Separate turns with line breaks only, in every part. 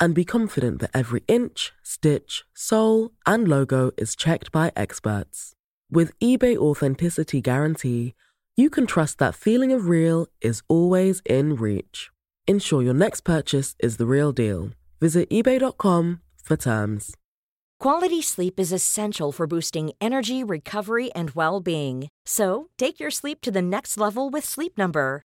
and be confident that every inch, stitch, sole, and logo is checked by experts. With eBay Authenticity Guarantee, you can trust that feeling of real is always in reach. Ensure your next purchase is the real deal. Visit eBay.com for terms.
Quality sleep is essential for boosting energy, recovery, and well being. So, take your sleep to the next level with Sleep Number.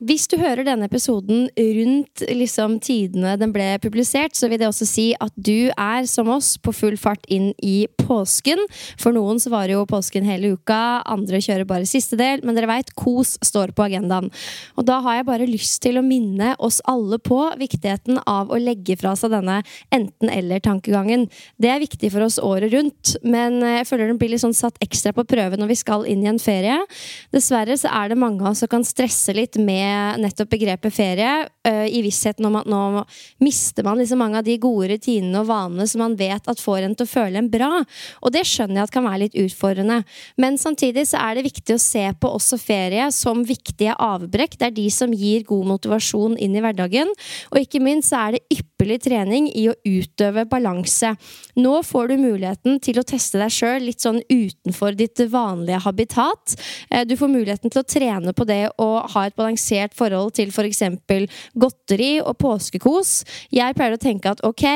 Hvis du hører denne episoden rundt liksom, tidene den ble publisert, så vil det også si at du er, som oss, på full fart inn i påsken. For noen så varer jo påsken hele uka, andre kjører bare siste del. Men dere veit, kos står på agendaen. Og da har jeg bare lyst til å minne oss alle på viktigheten av å legge fra seg denne enten-eller-tankegangen. Det er viktig for oss året rundt, men jeg føler den blir litt sånn satt ekstra på prøve når vi skal inn i en ferie. Dessverre så er det mange av oss som kan stresse litt med nettopp begrepet ferie, uh, i vissheten om at nå mister man liksom mange av de gode rutinene og vanene som man vet at får en til å føle en bra. Og det skjønner jeg at kan være litt utfordrende. Men samtidig så er det viktig å se på også ferie som viktige avbrekk. Det er de som gir god motivasjon inn i hverdagen. Og ikke minst så er det ypperlig trening i å utøve balanse. Nå får du muligheten til å teste deg sjøl litt sånn utenfor ditt vanlige habitat. Uh, du får muligheten til å trene på det å ha et balansert forhold til f.eks. godteri og påskekos. Jeg pleier å tenke at ok,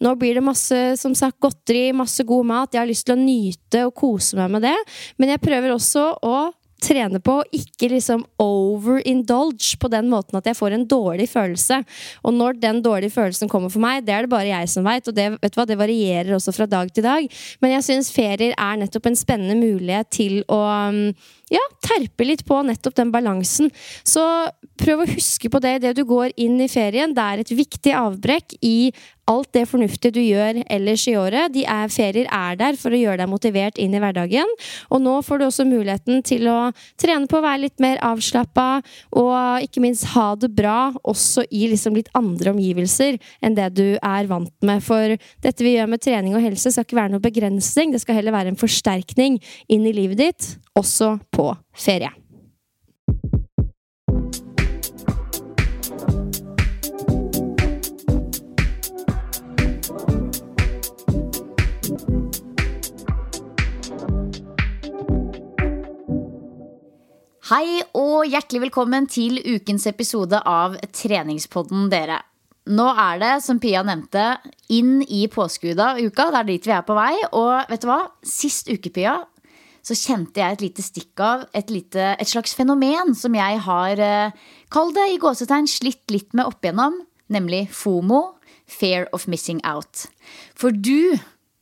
nå blir det masse som sagt godteri, masse god mat, jeg har lyst til å nyte og kose meg med det, men jeg prøver også å trene på å ikke liksom overindulge på den måten at jeg får en dårlig følelse. Og når den dårlige følelsen kommer for meg, det er det bare jeg som veit, og det, vet du hva, det varierer også fra dag til dag. Men jeg syns ferier er nettopp en spennende mulighet til å ja, terpe litt på nettopp den balansen. Så prøv å huske på det idet du går inn i ferien. Det er et viktig avbrekk i alt det fornuftige du gjør ellers i året. De er, ferier er der for å gjøre deg motivert inn i hverdagen. Og nå får du også muligheten til å trene på å være litt mer avslappa, og ikke minst ha det bra også i liksom litt andre omgivelser enn det du er vant med. For dette vi gjør med trening og helse, skal ikke være noe begrensning. Det skal heller være en forsterkning inn i livet ditt, også på ferie.
Hei og hjertelig velkommen til ukens episode av Treningspodden, dere. Nå er det, som Pia nevnte, inn i påskeuka. Det er dit vi er på vei. Og vet du hva? Sist uke, Pia, så kjente jeg et lite stikk av et, lite, et slags fenomen som jeg har, eh, kall det i gåsetegn, slitt litt med opp igjennom. Nemlig FOMO, Fear of Missing Out. For du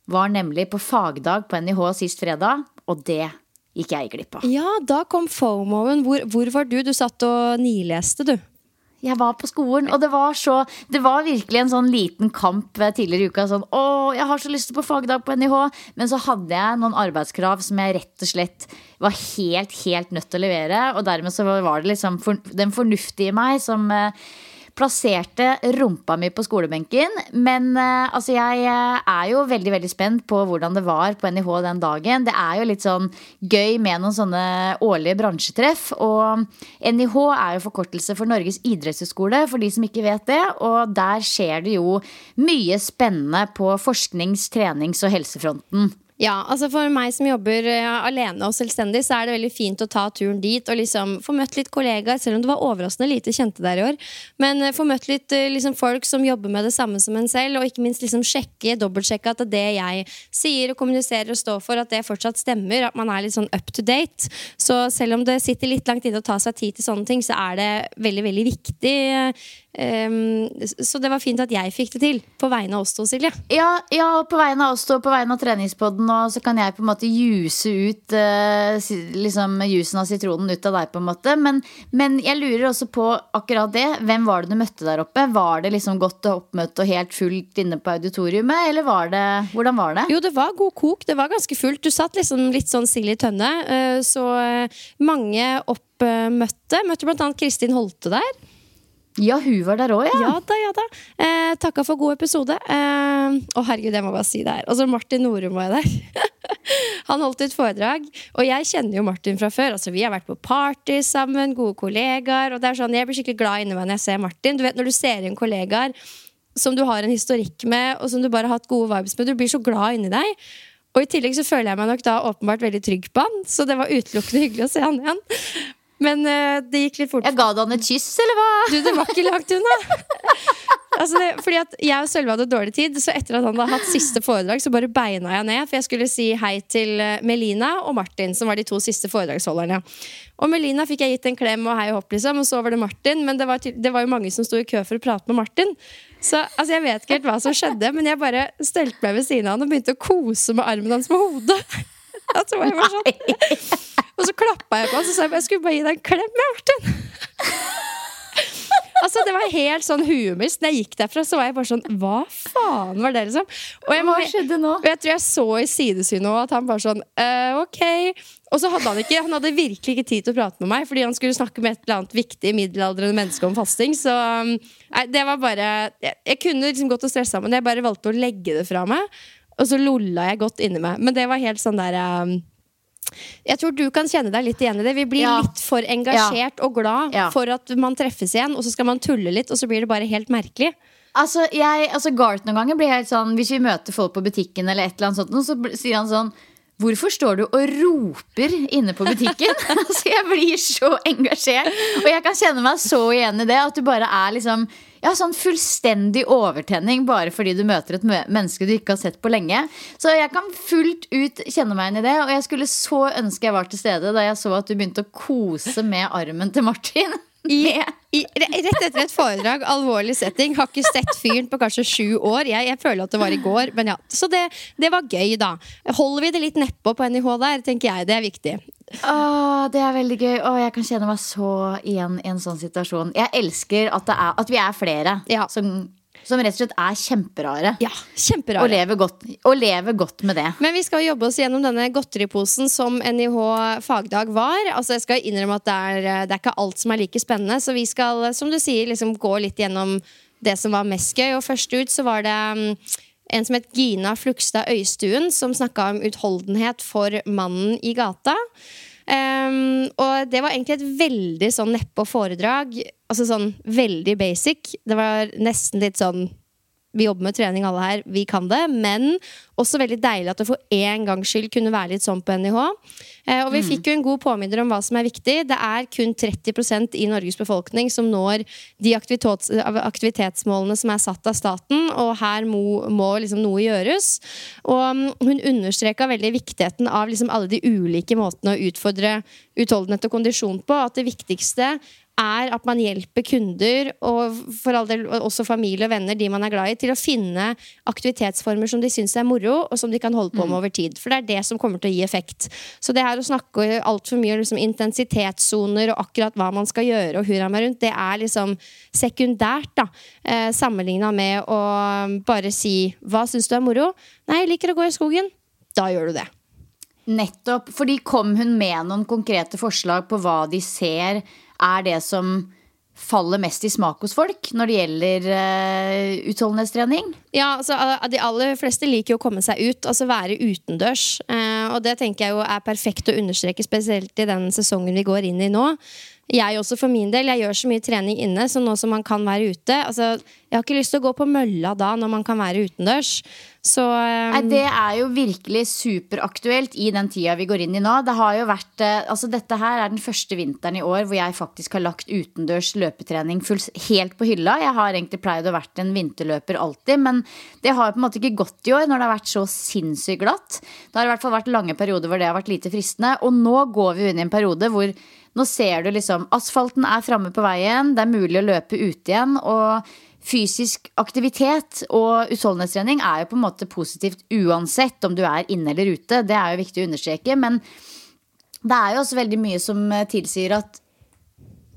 var nemlig på fagdag på NIH sist fredag, og det gikk jeg glipp av.
Ja, da kom FOMO-en. Hvor, hvor, var du? Du satt og nileste, du.
Jeg var på skolen, og det var så Det var virkelig en sånn liten kamp tidligere i uka. Sånn, å, jeg har så lyst på fagdag på NIH. Men så hadde jeg noen arbeidskrav som jeg rett og slett var helt, helt nødt til å levere. Og dermed så var det liksom for, den fornuftige meg som eh, plasserte rumpa mi på skolebenken. Men uh, altså, jeg eh, er jo veldig veldig spent på hvordan det var på NIH den dagen. Det er jo litt sånn gøy med noen sånne årlige bransjetreff. Og NIH er jo forkortelse for Norges idrettshøgskole, for de som ikke vet det. Og der skjer det jo mye spennende på forsknings-, trenings- og helsefronten.
Ja, altså For meg som jobber uh, alene og selvstendig, så er det veldig fint å ta turen dit og liksom få møtt litt kollegaer, selv om det var overraskende lite kjente der i år. Men uh, få møtt litt uh, liksom folk som jobber med det samme som en selv, og ikke minst liksom sjekke, dobbeltsjekke at det jeg sier og kommuniserer og står for, at det fortsatt stemmer. At man er litt sånn up to date. Så selv om det sitter litt langt inne å ta seg tid til sånne ting, så er det veldig, veldig viktig Um, så det var fint at jeg fikk det til, på vegne av oss to, Silje.
Ja, ja, på vegne av oss to, på vegne av treningspodden, og så kan jeg på en måte juse ut uh, liksom jusen av sitronen ut av deg, på en måte. Men, men, jeg lurer også på akkurat det. Hvem var det du møtte der oppe? Var det liksom godt oppmøte og helt fullt inne på auditoriumet, eller var det Hvordan var det?
Jo, det var god kok. Det var ganske fullt. Du satt liksom litt sånn sild i tønne, uh, så uh, mange oppmøtte. Møtte blant annet Kristin Holte der.
Ja, hun var der òg, ja.
Ja da, ja da. Eh, takka for god episode. Eh, oh, herregud, jeg må bare si det her. Og så Martin Norum var jeg der. Han holdt et foredrag. Og jeg kjenner jo Martin fra før. Altså, vi har vært på party sammen, gode kollegaer. Og det er sånn, jeg blir skikkelig glad inni meg når jeg ser Martin. Du vet, Når du ser inn kollegaer som du har en historikk med, og som du bare har hatt gode vibes med, du blir så glad inni deg. Og i tillegg så føler jeg meg nok da åpenbart veldig trygg på han, så det var utelukkende hyggelig å se han igjen. Men uh, det gikk litt fort.
Jeg ga du han et kyss, eller hva?
Du, det var ikke langt unna. altså det, fordi at Jeg og Sølve hadde dårlig tid, så etter at han hadde hatt siste foredrag, så bare beina jeg ned. For jeg skulle si hei til Melina og Martin, som var de to siste foredragsholderne. Og Melina fikk jeg gitt en klem og hei og hopp, liksom, og så var det Martin. Men det var, det var jo mange som sto i kø for å prate med Martin. Så altså, Jeg vet ikke helt hva som skjedde, men jeg bare stelte meg ved siden av han og begynte å kose med armen hans med hodet. Altså, jeg var sånn. Og så klappa jeg på han og sa jeg, jeg skulle bare gi deg en klem, Martin. altså Det var helt sånn huemist. Når jeg gikk derfra, så var jeg bare sånn Hva faen var det, liksom? Og jeg,
Hva skjedde nå?
Og jeg tror jeg så i sidesynet òg at han bare sånn uh, Ok. Og så hadde han ikke Han hadde virkelig ikke tid til å prate med meg, fordi han skulle snakke med et eller annet viktig middelaldrende menneske om fasting. Så nei, det var bare Jeg, jeg kunne liksom gått og stressa, men jeg bare valgte å legge det fra meg. Og så lolla jeg godt inni meg. Men det var helt sånn der um, jeg tror du kan kjenne deg litt igjen i det. Vi blir
Ja.
litt for engasjert og glad
Ja.
for at man treffes igjen, og så skal man tulle litt, og så blir det bare helt merkelig.
Altså, jeg, altså Gart noen ganger blir helt sånn Hvis vi møter folk på butikken, eller et eller annet sånt, så sier han sånn Hvorfor står du og roper inne på butikken? altså, jeg blir så engasjert. Og jeg kan kjenne meg så igjen i det. At du bare er liksom ja, sånn fullstendig overtenning bare fordi du møter et menneske du ikke har sett på lenge. Så jeg kan fullt ut kjenne meg inn i det. Og jeg skulle så ønske jeg var til stede da jeg så at du begynte å kose med armen til Martin.
I, i, rett etter et foredrag, alvorlig setting. Har ikke sett fyren på kanskje sju år. Jeg, jeg føler at det var i går. Men ja, Så det, det var gøy, da. Holder vi det litt nedpå på NIH der, tenker jeg. Det er viktig.
Åh, det er veldig gøy. Åh, jeg kan kjenne meg så igjen i en sånn situasjon. Jeg elsker at, det er, at vi er flere
Ja.
som, som rett og slett er kjemperare.
Ja,
Og
Kjemperart.
lever, godt, og lever godt med det.
Men vi skal jobbe oss gjennom denne godteriposen som NIH fagdag var. Altså jeg skal innrømme at det er, det er ikke alt som er like spennende. Så vi skal, som du sier, liksom gå litt gjennom det som var mest gøy. Og først ut så var det mm, en som het Gina Flugstad Øystuen, som snakka om utholdenhet for mannen i gata. Ehm, og det var egentlig et veldig sånn neppe foredrag. Altså sånn veldig basic. Det var nesten litt sånn vi jobber med trening alle her, vi kan det. Men også veldig deilig at det for en gangs skyld kunne være litt sånn på NIH. Eh, og vi fikk jo en god påminner om hva som er viktig. Det er kun 30% i Norges befolkning som når de aktivitets, aktivitetsmålene som er satt av staten, og her må, må liksom noe gjøres. Og mm, hun understreka veldig viktigheten av liksom alle de ulike måtene å utfordre utholdenhet og kondisjon på. At det viktigste er at man hjelper kunder, og for all del også familie og venner, de man er glad i, til å finne aktivitetsformer som de syns er moro, og som de kan holde på med over tid. For det er det som kommer til å gi effekt. Så det her å snakke altfor mye om liksom, intensitetssoner og akkurat hva man skal gjøre, og hurra meg rundt, det er liksom sekundært, da. Eh, Sammenligna med å bare si 'hva syns du er moro'? Nei, jeg liker å gå i skogen. Da gjør du det.
Nettopp. Fordi kom hun med noen konkrete forslag på hva de ser er det som faller mest i smak hos folk når det gjelder uh, utholdenhetstrening?
Ja, altså De aller fleste liker jo å komme seg ut, altså være utendørs. Uh, og det tenker jeg jo er perfekt å understreke, spesielt i den sesongen vi går inn i nå jeg også for min del, jeg gjør så mye trening inne, så nå som man kan være ute altså, Jeg har ikke lyst til å gå på mølla da, når man kan være utendørs. Så um...
Nei, Det er jo virkelig superaktuelt i den tida vi går inn i nå. Det har jo vært, eh, altså Dette her er den første vinteren i år hvor jeg faktisk har lagt utendørs løpetrening helt på hylla. Jeg har egentlig pleid å vært en vinterløper alltid, men det har på en måte ikke gått i år når det har vært så sinnssykt glatt. Det har i hvert fall vært lange perioder hvor det har vært lite fristende. Og nå går vi inn i en periode hvor nå ser du liksom Asfalten er framme på veien, det er mulig å løpe ute igjen. Og fysisk aktivitet og utholdenhetstrening er jo på en måte positivt uansett om du er inne eller ute. Det er jo viktig å understreke. Men det er jo også veldig mye som tilsier at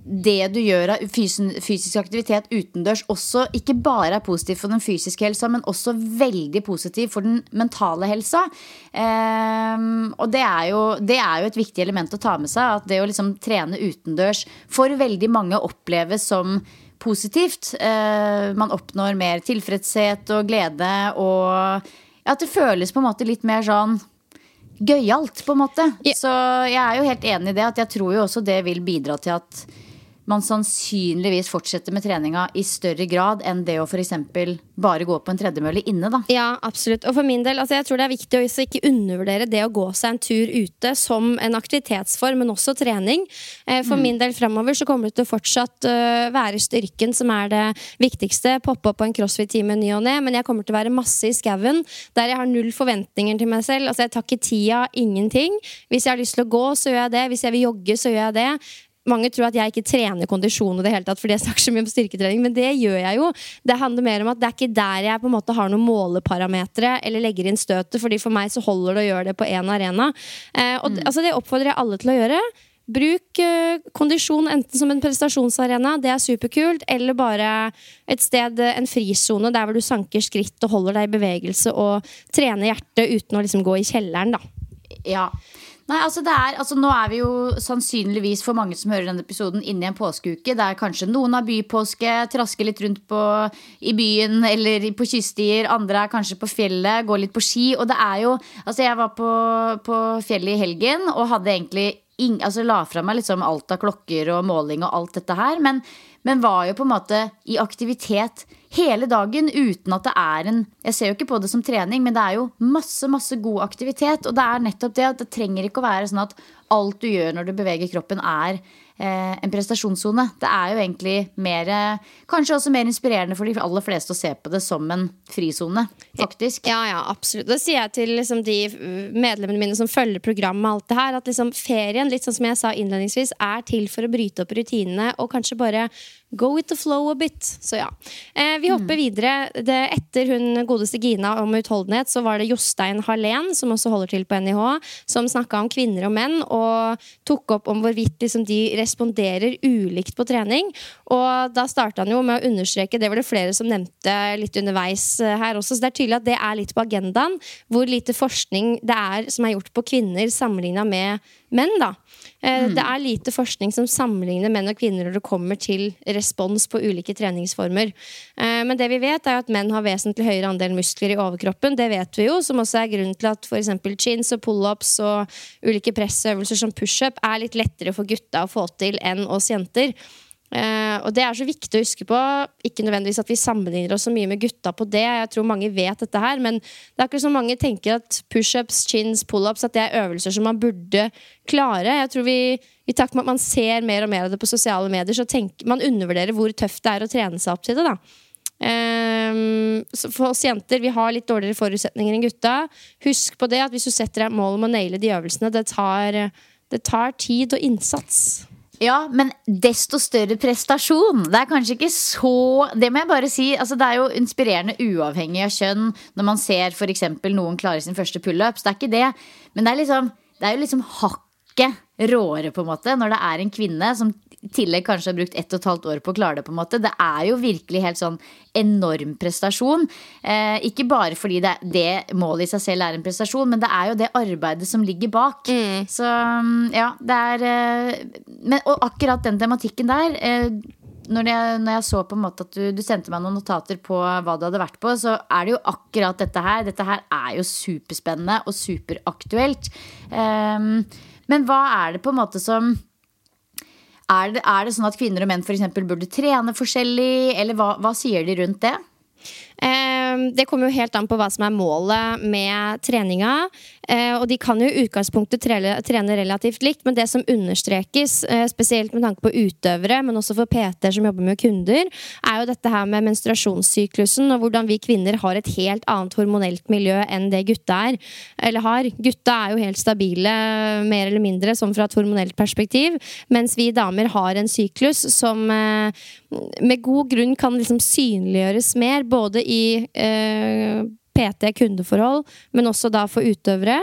det du gjør av fysisk aktivitet utendørs også ikke bare er positivt for den fysiske helsa, men også veldig positivt for den mentale helsa. Um, og det er, jo, det er, jo, et viktig element å ta med seg. At det å liksom trene utendørs for veldig mange oppleves som positivt. Uh, man oppnår mer tilfredshet og glede og at det føles på en måte litt mer sånn gøyalt, på en måte. Yeah. Så jeg er jo helt enig i det. At jeg tror jo også det vil bidra til at man sannsynligvis fortsetter med treninga i større grad enn det å f.eks. bare gå på en tredjemølle inne. Da.
Ja, absolutt. Og for min del, altså jeg tror det er viktig å ikke undervurdere det å gå seg en tur ute som en aktivitetsform, men også trening. Eh, for mm. min del fremover så kommer det til å fortsatt uh, være styrken som er det viktigste. Poppe opp på en crossfit-time ny og ne, men jeg kommer til å være masse i skauen der jeg har null forventninger til meg selv. Altså Jeg tar ikke tida, ingenting. Hvis jeg har lyst til å gå, så gjør jeg det. Hvis jeg vil jogge, så gjør jeg det mange tror at jeg ikke trener kondisjon i det hele tatt fordi jeg snakker så mye om styrketrening, men det gjør jeg jo. Det handler mer om at det er ikke der jeg på en måte har noen måleparametere eller legger inn støtet, fordi for meg så holder det å gjøre det på én arena. Eh, og mm. altså, det oppfordrer jeg alle til å gjøre. Bruk uh, kondisjon enten som en prestasjonsarena, det er superkult, eller bare et sted, en frisone der hvor du sanker skritt og holder deg i bevegelse og trener hjertet uten å liksom gå i kjelleren, da.
Ja. Nei, altså det er, altså Nå er vi jo sannsynligvis for mange som hører denne episoden, inne i en påskeuke der kanskje noen har bypåske, trasker litt rundt på, i byen eller på kyststier. Andre er kanskje på fjellet, går litt på ski. Og det er jo Altså, jeg var på, på fjellet i helgen og hadde egentlig ing, altså la fra meg liksom alt av klokker og måling og alt dette her. Men, men var jo på en måte i aktivitet hele dagen uten at det er en Jeg ser jo ikke på det som trening, men det er jo masse, masse god aktivitet. Og det er nettopp det at det trenger ikke å være sånn at alt du gjør når du beveger kroppen, er eh, en prestasjonssone. Det er jo egentlig mer Kanskje også mer inspirerende for de aller fleste å se på det som en frisone, faktisk.
Ja, ja, absolutt. Det sier jeg til liksom, de medlemmene mine som følger programmet, alt det her, at liksom, ferien, litt sånn som jeg sa innledningsvis, er til for å bryte opp rutinene og kanskje bare Go with the flow a bit. Så ja. Eh, vi hopper mm. videre. Det, etter hun godeste Gina om utholdenhet, så var det Jostein Hallén, som også holder til på NIH, som snakka om kvinner og menn, og tok opp om hvorvidt liksom, de responderer ulikt på trening. Og da starta han jo med å understreke, det var det flere som nevnte litt underveis eh, her også, så det er tydelig at det er litt på agendaen, hvor lite forskning det er som er gjort på kvinner sammenligna med menn. da. Eh, mm. Det er lite forskning som sammenligner menn og kvinner når det kommer til respons på ulike treningsformer. Eh, men det vi vet, er at menn har vesentlig høyere andel muskler i overkroppen. Det vet vi jo, som også er grunnen til at f.eks. chins og pullups og ulike pressøvelser som pushup er litt lettere for gutta å få til enn oss jenter. Uh, og det er så viktig å huske på. Ikke nødvendigvis at vi sammenligner oss så mye med gutta på det. Jeg tror mange vet dette her, men det er akkurat som mange tenker at pushups, chins, pullups At det er øvelser som man burde klare. Jeg tror vi, I takt med at man ser mer og mer av det på sosiale medier, så tenker man undervurderer hvor tøft det er å trene seg opp til det. da um, For oss jenter vi har litt dårligere forutsetninger enn gutta. Husk på det at hvis du setter deg mål om å naile de øvelsene, det tar, det tar tid og innsats.
Ja, men desto større prestasjon. Det er kanskje ikke så Det må jeg bare si. Altså, det er jo inspirerende uavhengig av kjønn når man ser f.eks. noen klare sin første pullups. Det er ikke det. Men det er, liksom, det er jo liksom hakket råere, på en måte, når det er en kvinne som tillegg kanskje har brukt ett og et halvt år på å klare det. på en måte. Det er jo virkelig helt sånn enorm prestasjon. Eh, ikke bare fordi det, det, målet i seg selv er en prestasjon, men det er jo det arbeidet som ligger bak. Mm. Så mm, ja, det er eh, men, Og akkurat den tematikken der eh, når jeg, når jeg så på en måte at du, du sendte meg noen notater på hva du hadde vært på, så er det jo akkurat dette her. Dette her er jo superspennende og superaktuelt. Um, men hva er det på en måte som er det, er det sånn at kvinner og menn eksempel burde trene forskjellig, eller hva, hva sier de rundt det?
Ehm, det kommer jo helt an på hva som er målet med treninga. Eh, og de kan jo i utgangspunktet trene relativt likt, men det som understrekes, eh, spesielt med tanke på utøvere, men også for PT-er som jobber med kunder, er jo dette her med menstruasjonssyklusen og hvordan vi kvinner har et helt annet hormonelt miljø enn det gutta er. Eller har. Gutta er jo helt stabile, mer eller mindre, sånn fra et hormonelt perspektiv, mens vi damer har en syklus som eh, med god grunn kan liksom synliggjøres mer, både i eh, PT-kundeforhold, men også da for utøvere.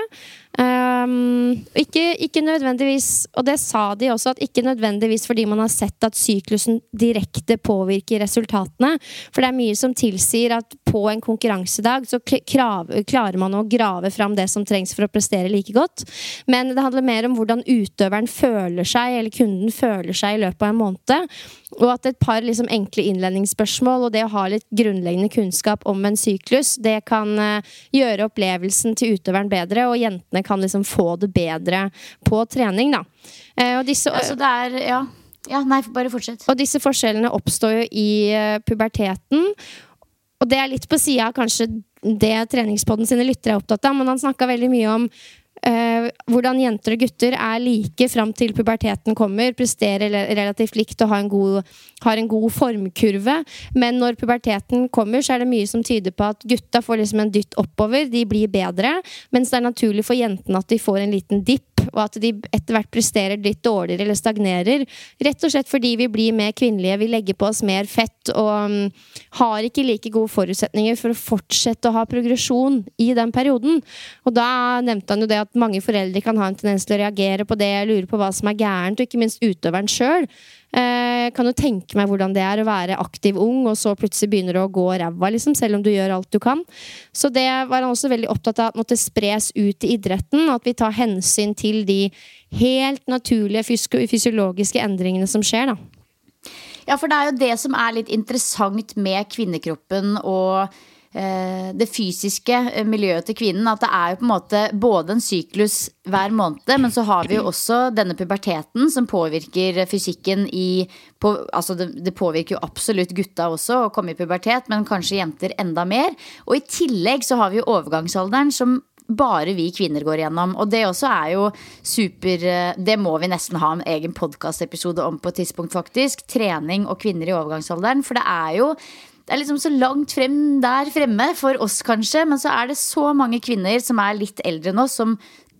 Um, ikke, ikke, nødvendigvis, og det sa de også, at ikke nødvendigvis fordi man har sett at syklusen direkte påvirker resultatene. For det er mye som tilsier at på en konkurransedag så krav, klarer man å grave fram det som trengs for å prestere like godt. Men det handler mer om hvordan utøveren føler seg, eller kunden føler seg i løpet av en måned. Og at et par liksom, enkle innledningsspørsmål og det å ha litt grunnleggende kunnskap om en syklus, det kan uh, gjøre opplevelsen til utøveren bedre, og jentene kan liksom få det bedre på trening, da. Uh, og disse,
altså, det er, ja. ja. nei, bare fortsett.
Og disse forskjellene oppstår jo i uh, puberteten. Og det er litt på sida av kanskje det treningspodden sine lyttere er opptatt av, men han snakka veldig mye om Uh, hvordan jenter og gutter er like fram til puberteten kommer, presterer relativt likt og har en, god, har en god formkurve. Men når puberteten kommer, så er det mye som tyder på at gutta får liksom en dytt oppover. De blir bedre. Mens det er naturlig for jentene at de får en liten dipp og at de etter hvert presterer litt dårligere eller stagnerer. Rett og slett fordi vi blir mer kvinnelige, vi legger på oss mer fett og um, har ikke like gode forutsetninger for å fortsette å ha progresjon i den perioden. Og da nevnte han jo det at mange foreldre kan ha en tendens til å reagere på det, lure på hva som er gærent, og ikke minst utøveren sjøl. Jeg eh, kan jo tenke meg hvordan det er å være aktiv ung, og så plutselig begynner det å gå ræva, liksom, selv om du gjør alt du kan. Så det var han også veldig opptatt av at måtte spres ut i idretten, og at vi tar hensyn til de helt naturlige fysiologiske endringene som skjer, da.
Ja, for det er jo det som er litt interessant med kvinnekroppen og det fysiske eh, miljøet til kvinnen. At det er jo på en måte både en syklus hver måned, men så har vi jo også denne puberteten som påvirker fysikken i på, Altså det, det, påvirker jo absolutt gutta også å komme i pubertet, men kanskje jenter enda mer. Og i tillegg så har vi jo overgangsalderen som bare vi kvinner går igjennom. Og det også er jo super eh, Det må vi nesten ha en egen podkastepisode om på et tidspunkt, faktisk. Trening og kvinner i overgangsalderen. For det er jo det er liksom så langt frem der fremme for oss, kanskje. Men så er det så mange kvinner som er litt eldre oss, som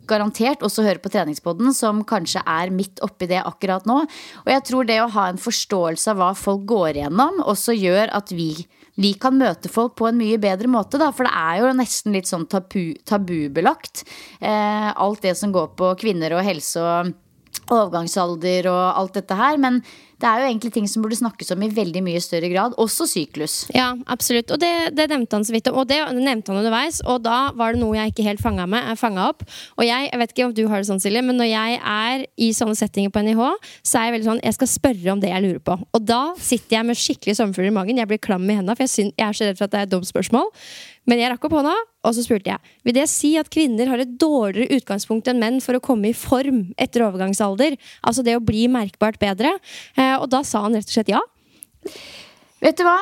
garantert også hører på treningspodden, som kanskje er midt oppi det akkurat nå. Og jeg tror det å ha en forståelse av hva folk går igjennom, også gjør at vi, vi kan møte folk på en mye bedre måte, da. For det er jo nesten litt sånn tabu, tabubelagt. Eh, alt det som går på kvinner og helse og overgangsalder og alt dette her. Men det er jo egentlig ting som burde snakkes om i veldig mye større grad. Også syklus.
Ja, absolutt. Og det, det nevnte han så vidt om. Og det nevnte han underveis. Og da var det noe jeg ikke helt fanga opp. Og jeg, jeg vet ikke om du har det sånn, Silje, men når jeg er i sånne settinger på NIH, så er jeg veldig sånn Jeg skal spørre om det jeg lurer på. Og da sitter jeg med skikkelig sommerfugler i magen. Jeg blir klam i hendene, for jeg, synes, jeg er så redd for at det er et dumt spørsmål. Men jeg rakk opp hånda, og så spurte jeg Vil det si at kvinner har et dårligere utgangspunkt enn menn for å komme i form etter overgangsalder. Altså det å bli merkbart bedre. Eh, Eh, og da sa han rett og slett ja.
Vet du hva?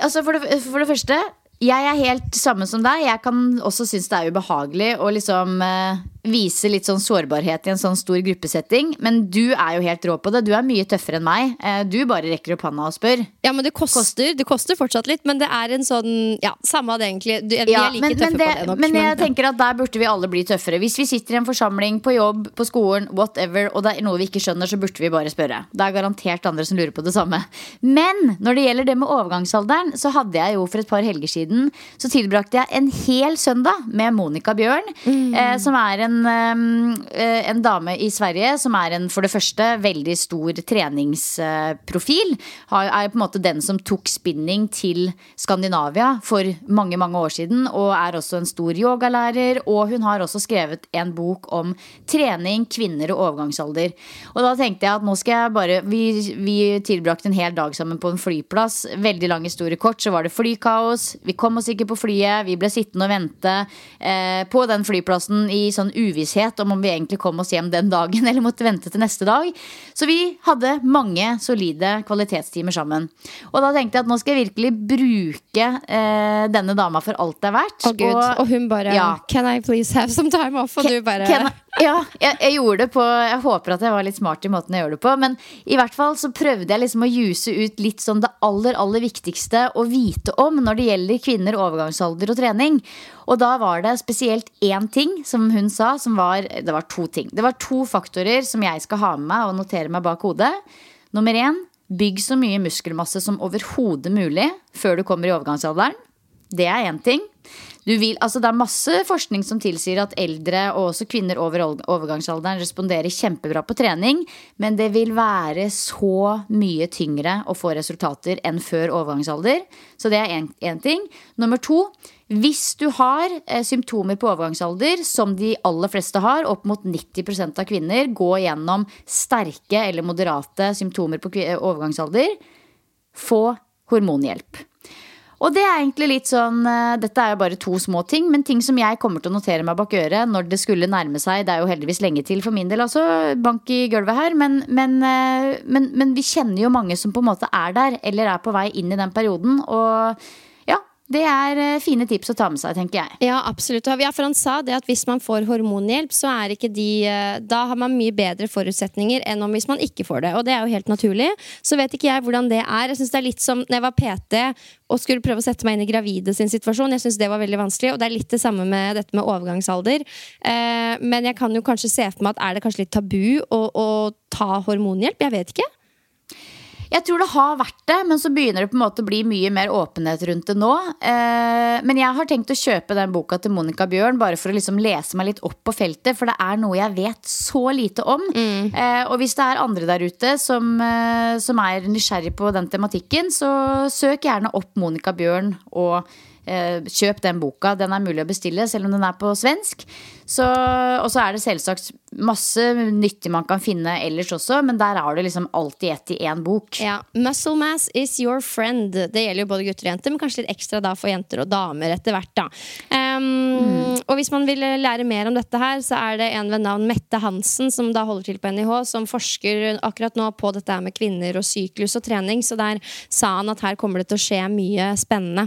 Altså for, det, for det første, jeg er helt samme som deg. Jeg kan også synes det er ubehagelig å liksom uh, vise litt sånn sårbarhet i en sånn stor gruppesetting. Men du er jo helt rå på det. Du er mye tøffere enn meg. Uh, du bare rekker opp handa og spør.
Ja, men det koster, det koster fortsatt litt. Men det er en sånn Ja, samme av det, egentlig. Du, vi er like men, tøffe
men det,
på det nok.
Men jeg men, tenker at der burde vi alle bli tøffere. Hvis vi sitter i en forsamling, på jobb, på skolen, whatever, og det er noe vi ikke skjønner, så burde vi bare spørre. Det er garantert andre som lurer på det samme. Men når det gjelder det med overgangsalderen, så hadde jeg jo for et par helger siden så tilbrakte jeg en hel søndag med Monica Bjørn. Mm. Eh, som er en, eh, en dame i Sverige som er en for det første veldig stor treningsprofil. Er på en måte den som tok spinning til Skandinavia for mange mange år siden. Og er også en stor yogalærer. Og hun har også skrevet en bok om trening, kvinner og overgangsalder. Og da tenkte jeg at nå skal jeg bare Vi, vi tilbrakte en hel dag sammen på en flyplass. Veldig lang historie kort, så var det flykaos. Vi kom oss ikke på flyet. Vi ble sittende og vente eh, på den flyplassen i sånn uvisshet om om vi egentlig kom oss hjem den dagen eller måtte vente til neste dag. Så vi hadde mange solide kvalitetstimer sammen. Og da tenkte jeg at nå skal jeg virkelig bruke eh, denne dama for alt det er verdt.
Oh, og, og, hun bare ja. Can I please have some time off? Og can, du bare
can, Ja, jeg, jeg, gjorde det på Jeg håper at jeg var litt smart i måten jeg gjør det på. Men i hvert fall så prøvde jeg liksom å juse ut litt sånn det aller, aller viktigste å vite om når det gjelder kvinner, overgangsalder og trening. Og da var det spesielt én ting som hun sa, som var Det var to ting. Det var to faktorer som jeg skal ha med meg og notere meg bak hodet. Nummer én bygg så mye muskelmasse som overhodet mulig før du kommer i overgangsalderen. Det er én ting. Vil, altså det er masse forskning som tilsier at eldre og også kvinner over overgangsalderen responderer kjempebra på trening, men det vil være så mye tyngre å få resultater enn før overgangsalder. Så det er én ting. Nummer to, hvis du har eh, symptomer på overgangsalder, som de aller fleste har, opp mot 90% av kvinner går gjennom sterke eller moderate symptomer på overgangsalder, få hormonhjelp. Og det er egentlig litt sånn eh, Dette er jo bare to små ting, men ting som jeg kommer til å notere meg bak øret når det skulle nærme seg. Det er jo heldigvis lenge til for min del, altså. Bank i gulvet her. Men, men, eh, men, men vi kjenner jo mange som på en måte er der, eller er på vei inn i den perioden. Og det er eh, fine tips å ta med seg, tenker jeg.
Ja, absolutt. Ja, for han sa det at hvis man får hormonhjelp, så er ikke de eh, Da har man mye bedre forutsetninger enn om hvis man ikke får det. Og det er jo helt naturlig. Så vet ikke jeg hvordan det er. Jeg synes det er litt som når jeg var PT og skulle prøve å sette meg inn i gravide sin situasjon. Jeg synes det var veldig vanskelig, og det er litt det samme med dette med overgangsalder. Eh, men jeg kan jo kanskje se for meg at er det kanskje litt tabu å, å ta hormonhjelp? Jeg vet ikke.
Jeg tror det har vært det, men så begynner det på en måte å bli mye mer åpenhet rundt det nå. Eh, men jeg har tenkt å kjøpe den boka til Monica Bjørn bare for å liksom lese meg litt opp på feltet, for det er noe jeg vet så lite om. Mm. Eh, og hvis det er andre der ute som, eh, som er nysgjerrig på den tematikken, så søk gjerne opp Monica Bjørn og kjøp den boka. Den er mulig å bestille, selv om den er på svensk. og så er det selvsagt masse nyttig man kan finne ellers også, men der har du liksom alltid ett i én bok.
Ja, Muscle mass is your friend. Det gjelder jo både gutter og jenter, men kanskje litt ekstra da for jenter og damer etter hvert. da. Um, mm. Og hvis man vil lære mer om dette her, så er det en ved navn Mette Hansen som da holder til på NIH, som forsker akkurat nå på dette med kvinner og syklus og trening. Så der sa han at her kommer det til å skje mye spennende.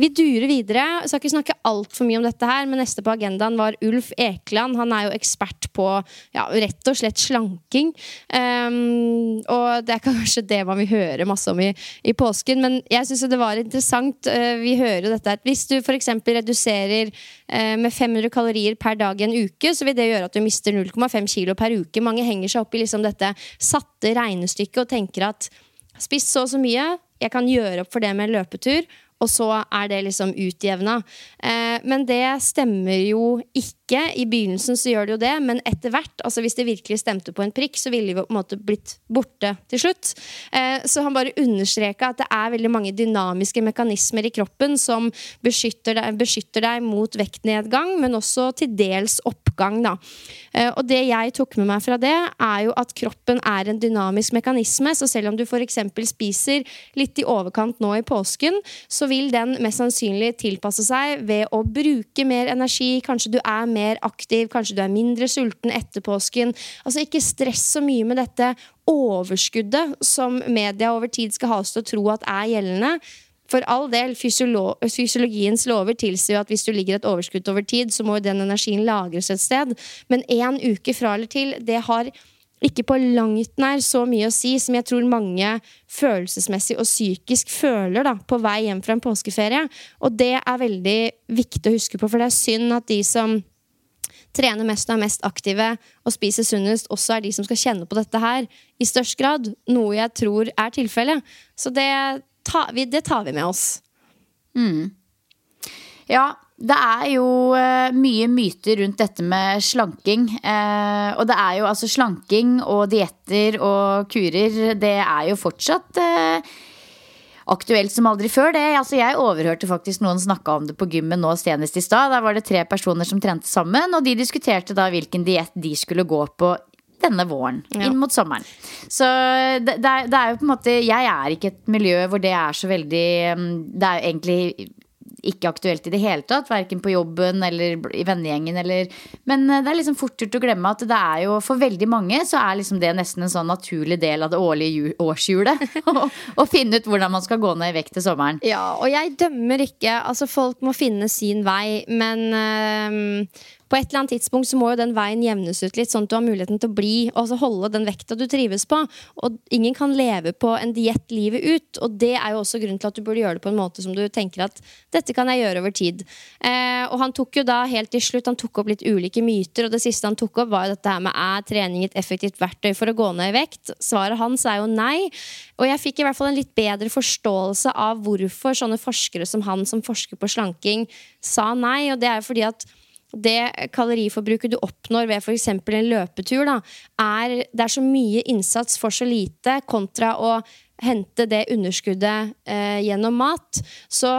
Vi durer videre. Jeg skal ikke snakke altfor mye om dette her, men neste på agendaen var Ulf Ekeland. Han er jo ekspert på ja, rett og slett slanking. Um, og det er kanskje det man vil høre masse om i, i påsken, men jeg syns det var interessant. Uh, vi hører jo dette at hvis du f.eks. reduserer uh, med 500 kalorier per dag i en uke, så vil det gjøre at du mister 0,5 kilo per uke. Mange henger seg opp i liksom dette satte regnestykket og tenker at spist så og så mye, jeg kan gjøre opp for det med en løpetur og så er det liksom utjevna. Eh, men det stemmer jo ikke. I begynnelsen så gjør det jo det, men etter hvert, altså hvis det virkelig stemte på en prikk, så ville vi på en måte blitt borte til slutt. Eh, så han bare understreka at det er veldig mange dynamiske mekanismer i kroppen som beskytter deg, beskytter deg mot vektnedgang, men også til dels oppgang. Da. Eh, og det jeg tok med meg fra det, er jo at kroppen er en dynamisk mekanisme, så selv om du f.eks. spiser litt i overkant nå i påsken, så vil den mest sannsynlig tilpasse seg ved å bruke mer energi. Kanskje du er mer aktiv, kanskje du er mindre sulten etter påsken. Altså Ikke stress så mye med dette overskuddet som media over tid skal ha oss til å tro at er gjeldende. For all del, fysiolo fysiologiens lover tilsier at hvis du ligger et overskudd over tid, så må jo den energien lagres et sted. Men én uke fra eller til, det har ikke på langt nær så mye å si som jeg tror mange følelsesmessig og psykisk føler da, på vei hjem fra en påskeferie. Og det er veldig viktig å huske på, for det er synd at de som trener mest og er mest aktive og spiser sunnest, også er de som skal kjenne på dette her i størst grad. Noe jeg tror er tilfellet. Så det tar vi, det tar vi med oss.
Mm. Ja, det er jo eh, mye myter rundt dette med slanking. Eh, og det er jo altså slanking og dietter og kurer, det er jo fortsatt eh, aktuelt som aldri før. det. Altså, jeg overhørte faktisk noen snakke om det på gymmen nå senest i stad. Der var det tre personer som trente sammen, og de diskuterte da hvilken diett de skulle gå på denne våren,
Ja.
inn mot sommeren. Så det, det, er, det er jo på en måte Jeg er ikke et miljø hvor det er så veldig mm, Det er jo egentlig ikke aktuelt i det hele tatt, verken på jobben eller i vennegjengen eller Men eh, det er liksom fort gjort å glemme at det er jo for veldig mange så er liksom det nesten en sånn naturlig del av det årlige årshjulet. å- finne ut hvordan man skal gå ned i vekt til sommeren.
Ja, og jeg dømmer ikke. Altså, folk må finne sin vei, men øhm, på et eller annet tidspunkt så må jo den veien jevnes ut litt, sånn at du har muligheten til å bli og altså holde den vekta du trives på. Og ingen kan leve på en diett livet ut, og det er jo også grunnen til at du burde gjøre det på en måte som du tenker at dette kan jeg gjøre over tid. Eh, og han tok jo da helt til slutt Han tok opp litt ulike myter, og det siste han tok opp, var jo dette her med er trening et effektivt verktøy for å gå ned i vekt? Svaret hans er jo nei. Og jeg fikk i hvert fall en litt bedre forståelse av hvorfor sånne forskere som han, som forsker på slanking, sa nei. Og det er jo fordi at det kaloriforbruket du oppnår ved f.eks. en løpetur, da, er, det er så mye innsats for så lite kontra å hente det underskuddet eh, gjennom mat. Så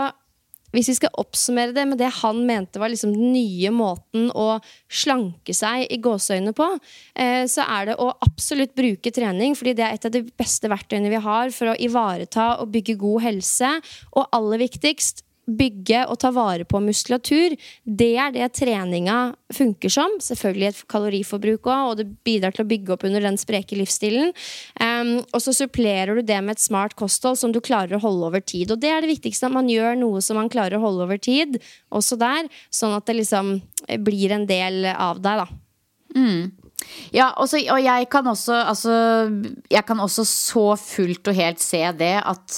hvis vi skal oppsummere det med det han mente var liksom den nye måten å slanke seg i gåseøynene på, eh, så er det å absolutt bruke trening, fordi det er et av de beste verktøyene vi har for å ivareta og bygge god helse. Og aller viktigst bygge og ta vare på muskulatur. Det er det treninga funker som. Selvfølgelig et kaloriforbruk òg, og det bidrar til å bygge opp under den spreke livsstilen. Um, og så supplerer du det med et smart kosthold som du klarer å holde over tid. Og det er det viktigste, at man gjør noe som man klarer å holde over tid, også der, sånn at det liksom blir en del av deg, da.
Ja, også, og jeg kan også altså, Jeg kan også så fullt og helt se det at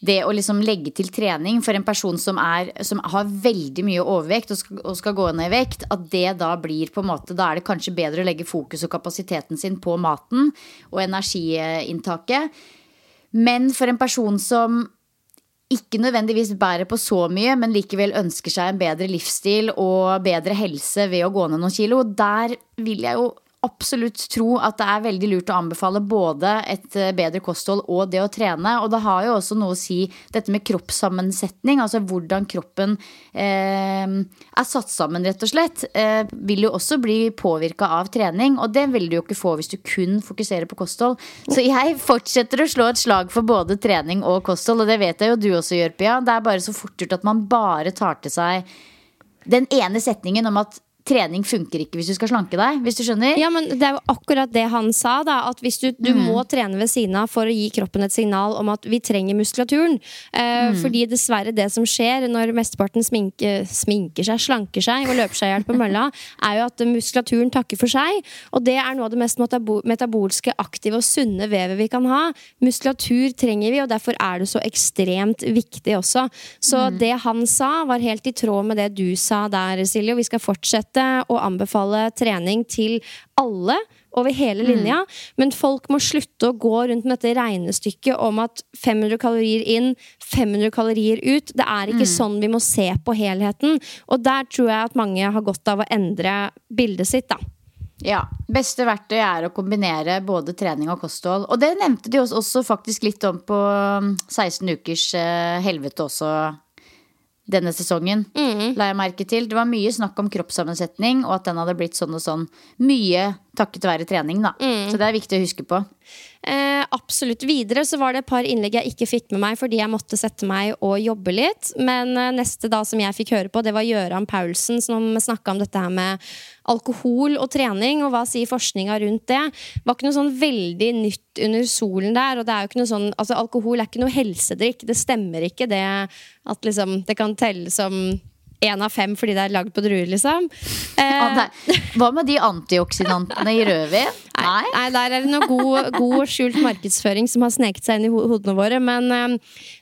det å liksom legge til trening for en person som, er, som har veldig mye overvekt og skal, og skal gå ned i vekt, at det da blir på en måte Da er det kanskje bedre å legge fokus og kapasiteten sin på maten og energiinntaket. Men for en person som ikke nødvendigvis bærer på så mye, men likevel ønsker seg en bedre livsstil og bedre helse ved å gå ned noen kilo, der vil jeg jo absolutt tro at det er veldig lurt å anbefale både et eh, bedre kosthold og det å trene. Og det har jo også noe å si dette med kroppssammensetning, altså hvordan kroppen eh, er satt sammen, rett og slett, eh, vil jo også bli påvirka av trening. Og det vil du jo ikke få hvis du kun fokuserer på kosthold. Så jeg fortsetter å slå et slag for både trening og kosthold, og det vet jeg jo du også gjør, Pia. Det er bare så fort gjort at man bare tar til seg den ene setningen om at trening funker ikke hvis du skal slanke deg. Hvis du skjønner?
Ja, men Det er jo akkurat det han sa. da At hvis du, du må trene ved siden av for å gi kroppen et signal om at vi trenger muskulaturen. Eh, Fordi dessverre det som skjer når mesteparten sminke, sminker seg, slanker seg og løper seg i hjel på mølla, er jo at muskulaturen takker for seg. Og det er noe av det mest metabo- metabolske, aktive og sunne vevet vi kan ha. Muskulatur trenger vi, og derfor er det så ekstremt viktig også. Så det han sa, var helt i tråd med det du sa der, Silje. Og vi skal fortsette å anbefale trening til alle over hele linja. Men folk må slutte å gå rundt med dette regnestykket om at 500 kalorier inn, 500 kalorier ut. Det er ikke sånn vi må se på helheten. Og der tror jeg at mange har godt av å endre bildet sitt, da.
Ja. Beste verktøy er å kombinere både trening og kosthold. Og det nevnte de også, også faktisk litt om på um, 16 ukers eh, helvete også denne sesongen. La jeg merke til. Det var mye snakk om kroppssammensetning, og at den hadde blitt sånn og sånn. Mye takket være trening, da. Så det er viktig å huske på.
Eh, absolutt. Videre så var det et par innlegg jeg ikke fikk med meg fordi jeg måtte sette meg og jobbe litt. Men eh, neste da som jeg fikk høre på, det var Gøran Paulsen som snakka om dette her med alkohol og trening, og hva sier forskninga rundt det. Det var ikke noe sånn veldig nytt under solen der. Og det er jo ikke noe sånn, altså alkohol er ikke noe helsedrikk. Det stemmer ikke det at liksom det kan telle som én av fem fordi det er lagd på druer, liksom. Eh.
Hva med de antioksidantene i rødvin?
Nei, nei, der er det noe god, god skjult markedsføring som har sneket seg inn i hodene våre. Men eh,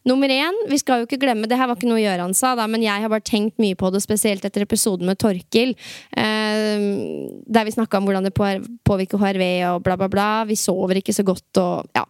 nummer én, vi skal jo ikke glemme Det her var ikke noe Gøran sa, da, men jeg har bare tenkt mye på det, spesielt etter episoden med Torkil. eh, der vi snakka om hvordan det påvirker HRV og bla, bla, bla. Vi sover ikke så godt og ja.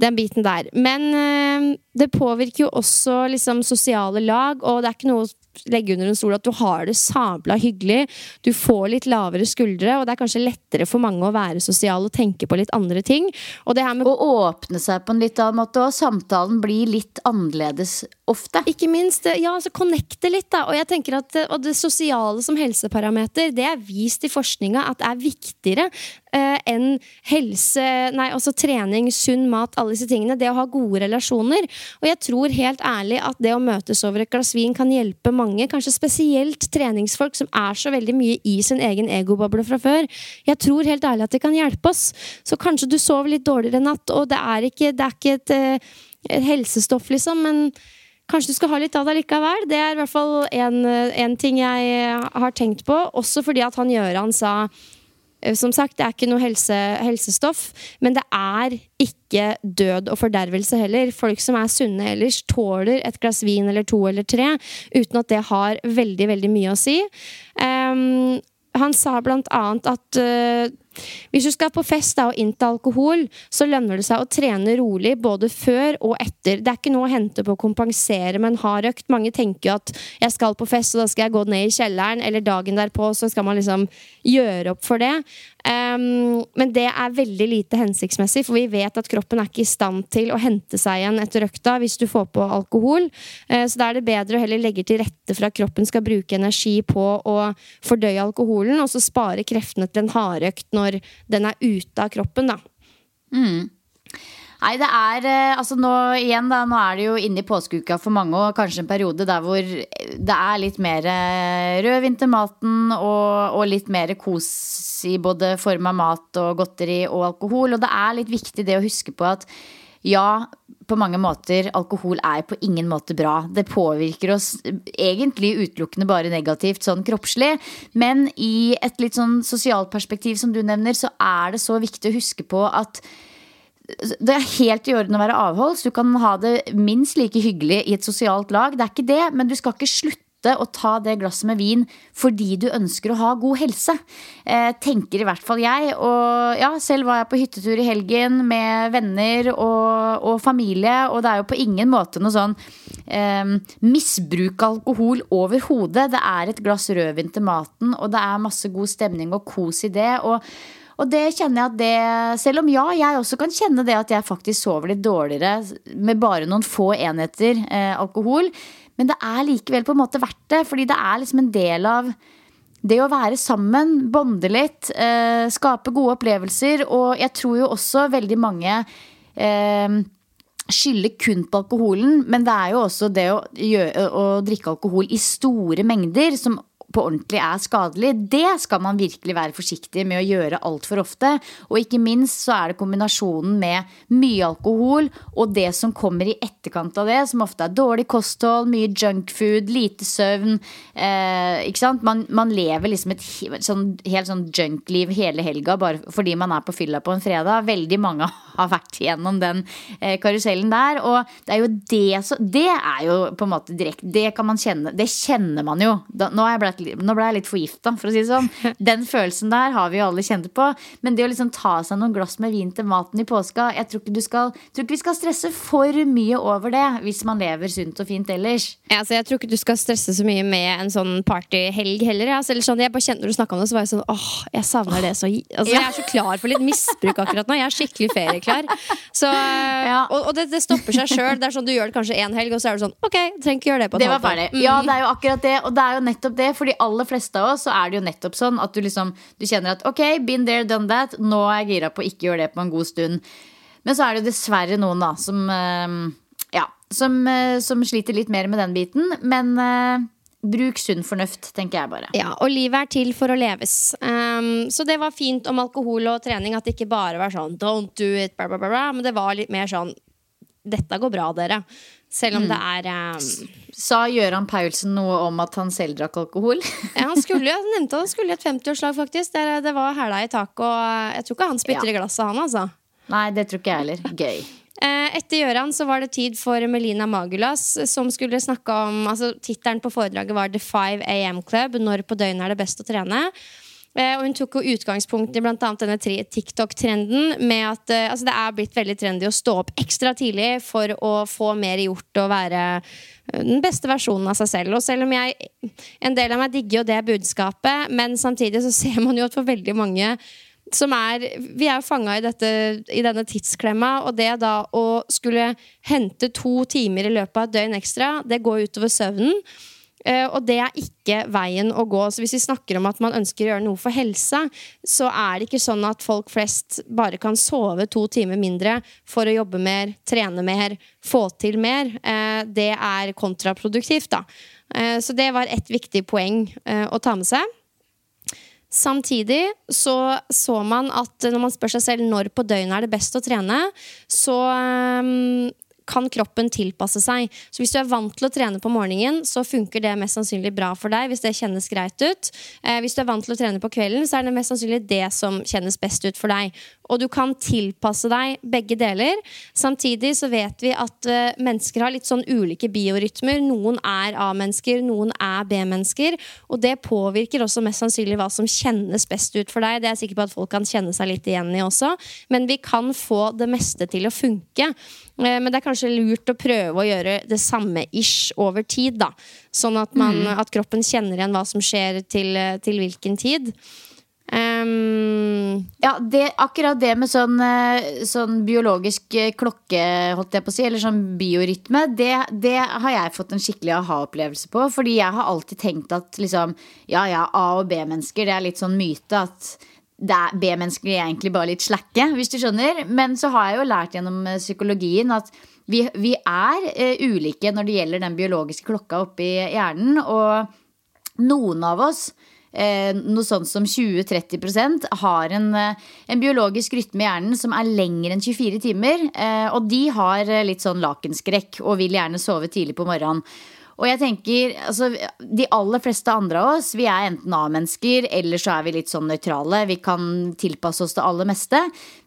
Den biten der. Men eh, det påvirker jo også liksom sosiale lag, og det er ikke noe legge under en stol at du har det sabla hyggelig. Du får litt lavere skuldre, og det er kanskje lettere for mange å være sosial og tenke på litt andre ting. Og det her med
å åpne seg på en litt annen måte, og samtalen blir litt annerledes ofte.
Ikke minst, ja, altså connecte litt, da. Og jeg tenker at og det sosiale som helseparameter, det er vist i forskninga at det er viktigere eh, enn helse, nei, altså trening, sunn mat, alle disse tingene. Det å ha gode relasjoner. Og jeg tror helt ærlig at det å møtes over et glass vin kan hjelpe mange, kanskje spesielt treningsfolk som er så veldig mye i sin egen egoboble fra før. Jeg tror helt ærlig at det kan hjelpe oss. Så kanskje du sover litt dårligere natt, og det er ikke, det er ikke et, eh, et helsestoff, liksom, men Kanskje du skal ha litt av det likevel. Det er i hvert fall en, ting jeg har tenkt på. Også fordi at han Gjøran sa eh, som sagt, det er ikke noe helse, helsestoff, men det er ikke død og fordervelse heller. Folk som er sunne ellers, tåler et glass vin eller to eller tre uten at det har veldig, veldig mye å si. Um, han sa blant annet at uh, hvis du skal på fest da, og innta alkohol, så lønner det seg å trene rolig både før og etter. Det er ikke noe å hente på å kompensere med en hard økt. Mange tenker jo at jeg skal på fest, og da skal jeg gå ned i kjelleren, eller dagen derpå så skal man liksom gjøre opp for det. Um, men det er veldig lite hensiktsmessig, for vi vet at kroppen er ikke i stand til å hente seg igjen etter økta hvis du får på alkohol. Uh, så da er det bedre å heller legge til rette for at kroppen skal bruke energi på å fordøye alkoholen, og så spare kreftene til en hardøkt når den er ute av kroppen, da.
Mm. Nei, det er eh, altså nå igjen da, nå er det jo inne i påskeuka for mange og kanskje en periode der hvor det er litt mer eh, rødvin til maten og, og, litt mer kos i både form av mat og godteri og alkohol. Og det er litt viktig det å huske på at ja, på mange måter, alkohol er på ingen måte bra. Det påvirker oss egentlig utelukkende bare negativt sånn kroppslig. Men i et litt sånn sosialt perspektiv som du nevner, så er det så viktig å huske på at det er helt i orden å være avholds. Du kan ha det minst like hyggelig i et sosialt lag. Det er ikke det, men du skal ikke slutte å ta det glasset med vin fordi du ønsker å ha god helse. Eh, tenker i hvert fall jeg. Og ja, selv var jeg på hyttetur i helgen med venner og, og familie, og det er jo på ingen måte noe sånn eh, misbruk av alkohol overhodet. Det er et glass rødvin til maten, og det er masse god stemning og kos i det. og og det kjenner jeg at det Selv om ja, jeg også kan kjenne det at jeg faktisk sover litt dårligere med bare noen få enheter eh, alkohol. Men det er likevel på en måte verdt det, fordi det er liksom en del av det å være sammen, bonde litt, eh, skape gode opplevelser. Og jeg tror jo også veldig mange eh, skylder kun på alkoholen, men det er jo også det å, å drikke alkohol i store mengder som på ordentlig er skadelig, det skal man virkelig være forsiktig med å gjøre altfor ofte. Og ikke minst så er det kombinasjonen med mye alkohol og det som kommer i etterkant av det, som ofte er dårlig kosthold, mye junkfood, lite søvn. Eh, ikke sant? Man, man, lever liksom et sånn, helt sånn junkliv hele helga bare fordi man er på fylla på en fredag. Veldig mange har vært gjennom den eh, karusellen der. Og det er jo det som Det er jo på en måte direkte Det kan man kjenne. Det kjenner man jo. Da, nå har jeg blitt nå ble jeg litt forgifta, for å si det sånn. Den følelsen der har vi jo alle kjent på. Men det å liksom ta seg noen glass med vin til maten i påska Jeg tror ikke, skal, tror ikke vi skal stresse for mye over det hvis man lever sunt og fint ellers.
Ja, altså, jeg tror ikke du skal stresse så mye med en sånn partyhelg heller. Altså, eller sånn, jeg bare kjente Når du snakka om det, så var jeg sånn åh, jeg savner det så altså, Jeg er så klar for litt misbruk akkurat nå. Jeg er skikkelig ferieklar. Så, ja. Og, og det, det, stopper seg sjøl. Det er sånn, du gjør det kanskje én helg, og så er du sånn ok, trenger ikke gjøre det på
et halvt år. Ja, det er jo akkurat det. Og det er jo nettopp det. Fordi aller fleste av oss så er det jo nettopp sånn at du liksom Du kjenner at ok, been there, done that. Nå er jeg gira på å ikke gjøre det på en god stund. Men så er det jo dessverre noen da som ehm, Ja, som, eh, som sliter litt mer med den biten. Men uh, bruk sunn fornuft, tenker jeg bare.
Ja, Og livet er til for å leves. Um, så det var fint om alkohol og trening at det ikke bare var sånn don't do it, bla, bla, bla, men det var litt mer sånn dette går bra, dere. Selv om mm. det er um...
Sa Gøran Paulsen noe om at han selv drakk alkohol?
ja, han skulle, jo nevnte han skulle i et 50-årslag, faktisk. Det, det var hæla i taket, og jeg tror ikke han spytter ja. i glasset, han, altså.
Nei, det tror ikke jeg heller. Gøy.
Eh, etter Gøran så var det tid for Melina Magulas, som skulle snakke om altså Tittelen på foredraget var The 5 AM Club. Når på døgnet er det best å trene? Eh, og hun tok jo utgangspunkt i annet denne TikTok-trenden med at eh, altså det er blitt veldig trendy å stå opp ekstra tidlig for å få mer gjort og være eh, den beste versjonen av seg selv. Og selv om jeg En del av meg digger jo det budskapet, men samtidig så ser man jo at for veldig mange som er Vi er jo fanga i, i denne tidsklemma, og det da å skulle hente to timer i løpet av et døgn ekstra, det går utover søvnen. Eh, og det er ikke veien å gå. Så hvis vi snakker om at man ønsker å gjøre noe for helsa, så er det ikke sånn at folk flest bare kan sove to timer mindre for å jobbe mer, trene mer, få til mer. Eh, det er kontraproduktivt, da. Eh, så det var et viktig poeng å ta med seg. Samtidig så så man at når man spør seg selv når på døgnet er det best å trene, så um, kan kroppen tilpasse seg. Så hvis du er vant til å trene på morgenen, så funker det mest sannsynlig bra for deg. hvis det kjennes greit ut. Eh, hvis du er vant til å trene på kvelden, så er det mest sannsynlig det som kjennes best ut for deg. Og du kan tilpasse deg begge deler. Samtidig så vet vi at uh, mennesker har litt sånn ulike biorytmer. Noen er A-mennesker, noen er B-mennesker. Og det påvirker også mest sannsynlig hva som kjennes best ut for deg. Det er jeg sikker på at folk kan kjenne seg litt igjen i også. Men vi kan få det meste til å funke. Eh, Men det er kanskje lurt å prøve å gjøre det samme ish over tid. da Sånn at, man, at kroppen kjenner igjen hva som skjer til, eh, til hvilken tid. Um,
Ja, det, akkurat det med sånn, eh, sånn biologisk eh, klokke, holdt jeg på å si, eller sånn biorytme, det, det har jeg fått en skikkelig aha-opplevelse på. Fordi jeg har alltid tenkt at liksom, ja ja, A- og B-mennesker, det er litt sånn myte at er- B-mennesker er egentlig bare litt slakke, hvis du skjønner. Men så har jeg jo lært gjennom eh, psykologien at vi, vi er uh, ulike når det gjelder den biologiske klokka oppi hjernen. Og noen av oss, noe sånt som 20-30% har en, eh, en biologisk rytme i hjernen som er lengre enn 24 timer. Eh, og de har eh, litt sånn lakenskrekk og vil gjerne sove tidlig på morgenen. Og jeg tenker, altså, De aller fleste andre av oss vi er enten A-mennesker eller så er vi litt sånn nøytrale. Vi kan tilpasse oss det aller meste.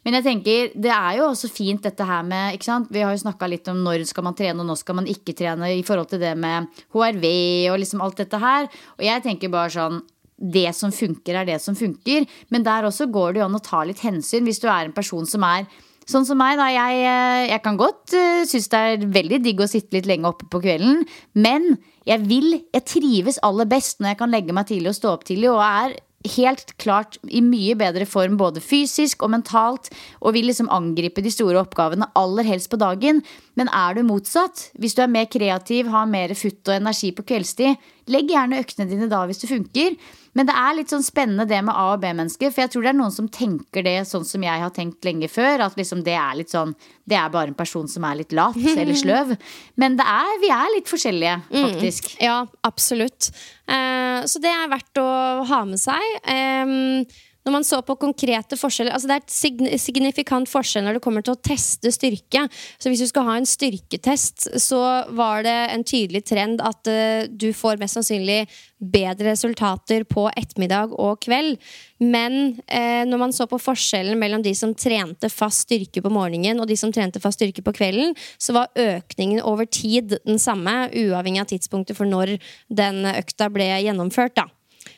Men jeg tenker, det er jo også fint dette her med ikke sant? Vi har jo snakka litt om når skal man trene og når skal man ikke trene i forhold til det med HRV og liksom alt dette her. Og jeg tenker bare sånn det som funker, er det som funker. Men der også går det jo an å ta litt hensyn hvis du er en person som er Sånn som meg, da. Jeg, eh, jeg kan godt uh, synes det er veldig digg å sitte litt lenge oppe på kvelden. Men jeg vil, jeg trives aller best når jeg kan legge meg tidlig og stå opp tidlig. Og er helt klart i mye bedre form både fysisk og mentalt. Og vil liksom angripe de store oppgavene aller helst på dagen. Men er du motsatt, hvis du er mer kreativ, har mer futt og energi på kveldstid, legg gjerne øktene dine da hvis det funker. Men det er litt sånn spennende det med A- og B-mennesker. For jeg tror det er noen som tenker det sånn som jeg har tenkt lenge før. At liksom det er litt sånn Det er bare en person som er litt lat eller sløv. Men det er, vi er litt forskjellige, faktisk.
Ja, absolutt. Eh, så det er verdt å ha med seg. Em, når man så på konkrete forskjeller altså Det er et signifikant forskjell når det kommer til å teste styrke. Så hvis du skal ha en styrketest, så var det en tydelig trend at eh, du får mest sannsynlig bedre resultater på ettermiddag og kveld. Men eh, når man så på forskjellen mellom de som trente fast styrke på morgenen og de som trente fast styrke på kvelden, så var økningen over tid den samme, uavhengig av tidspunktet for når den økta ble gjennomført. da.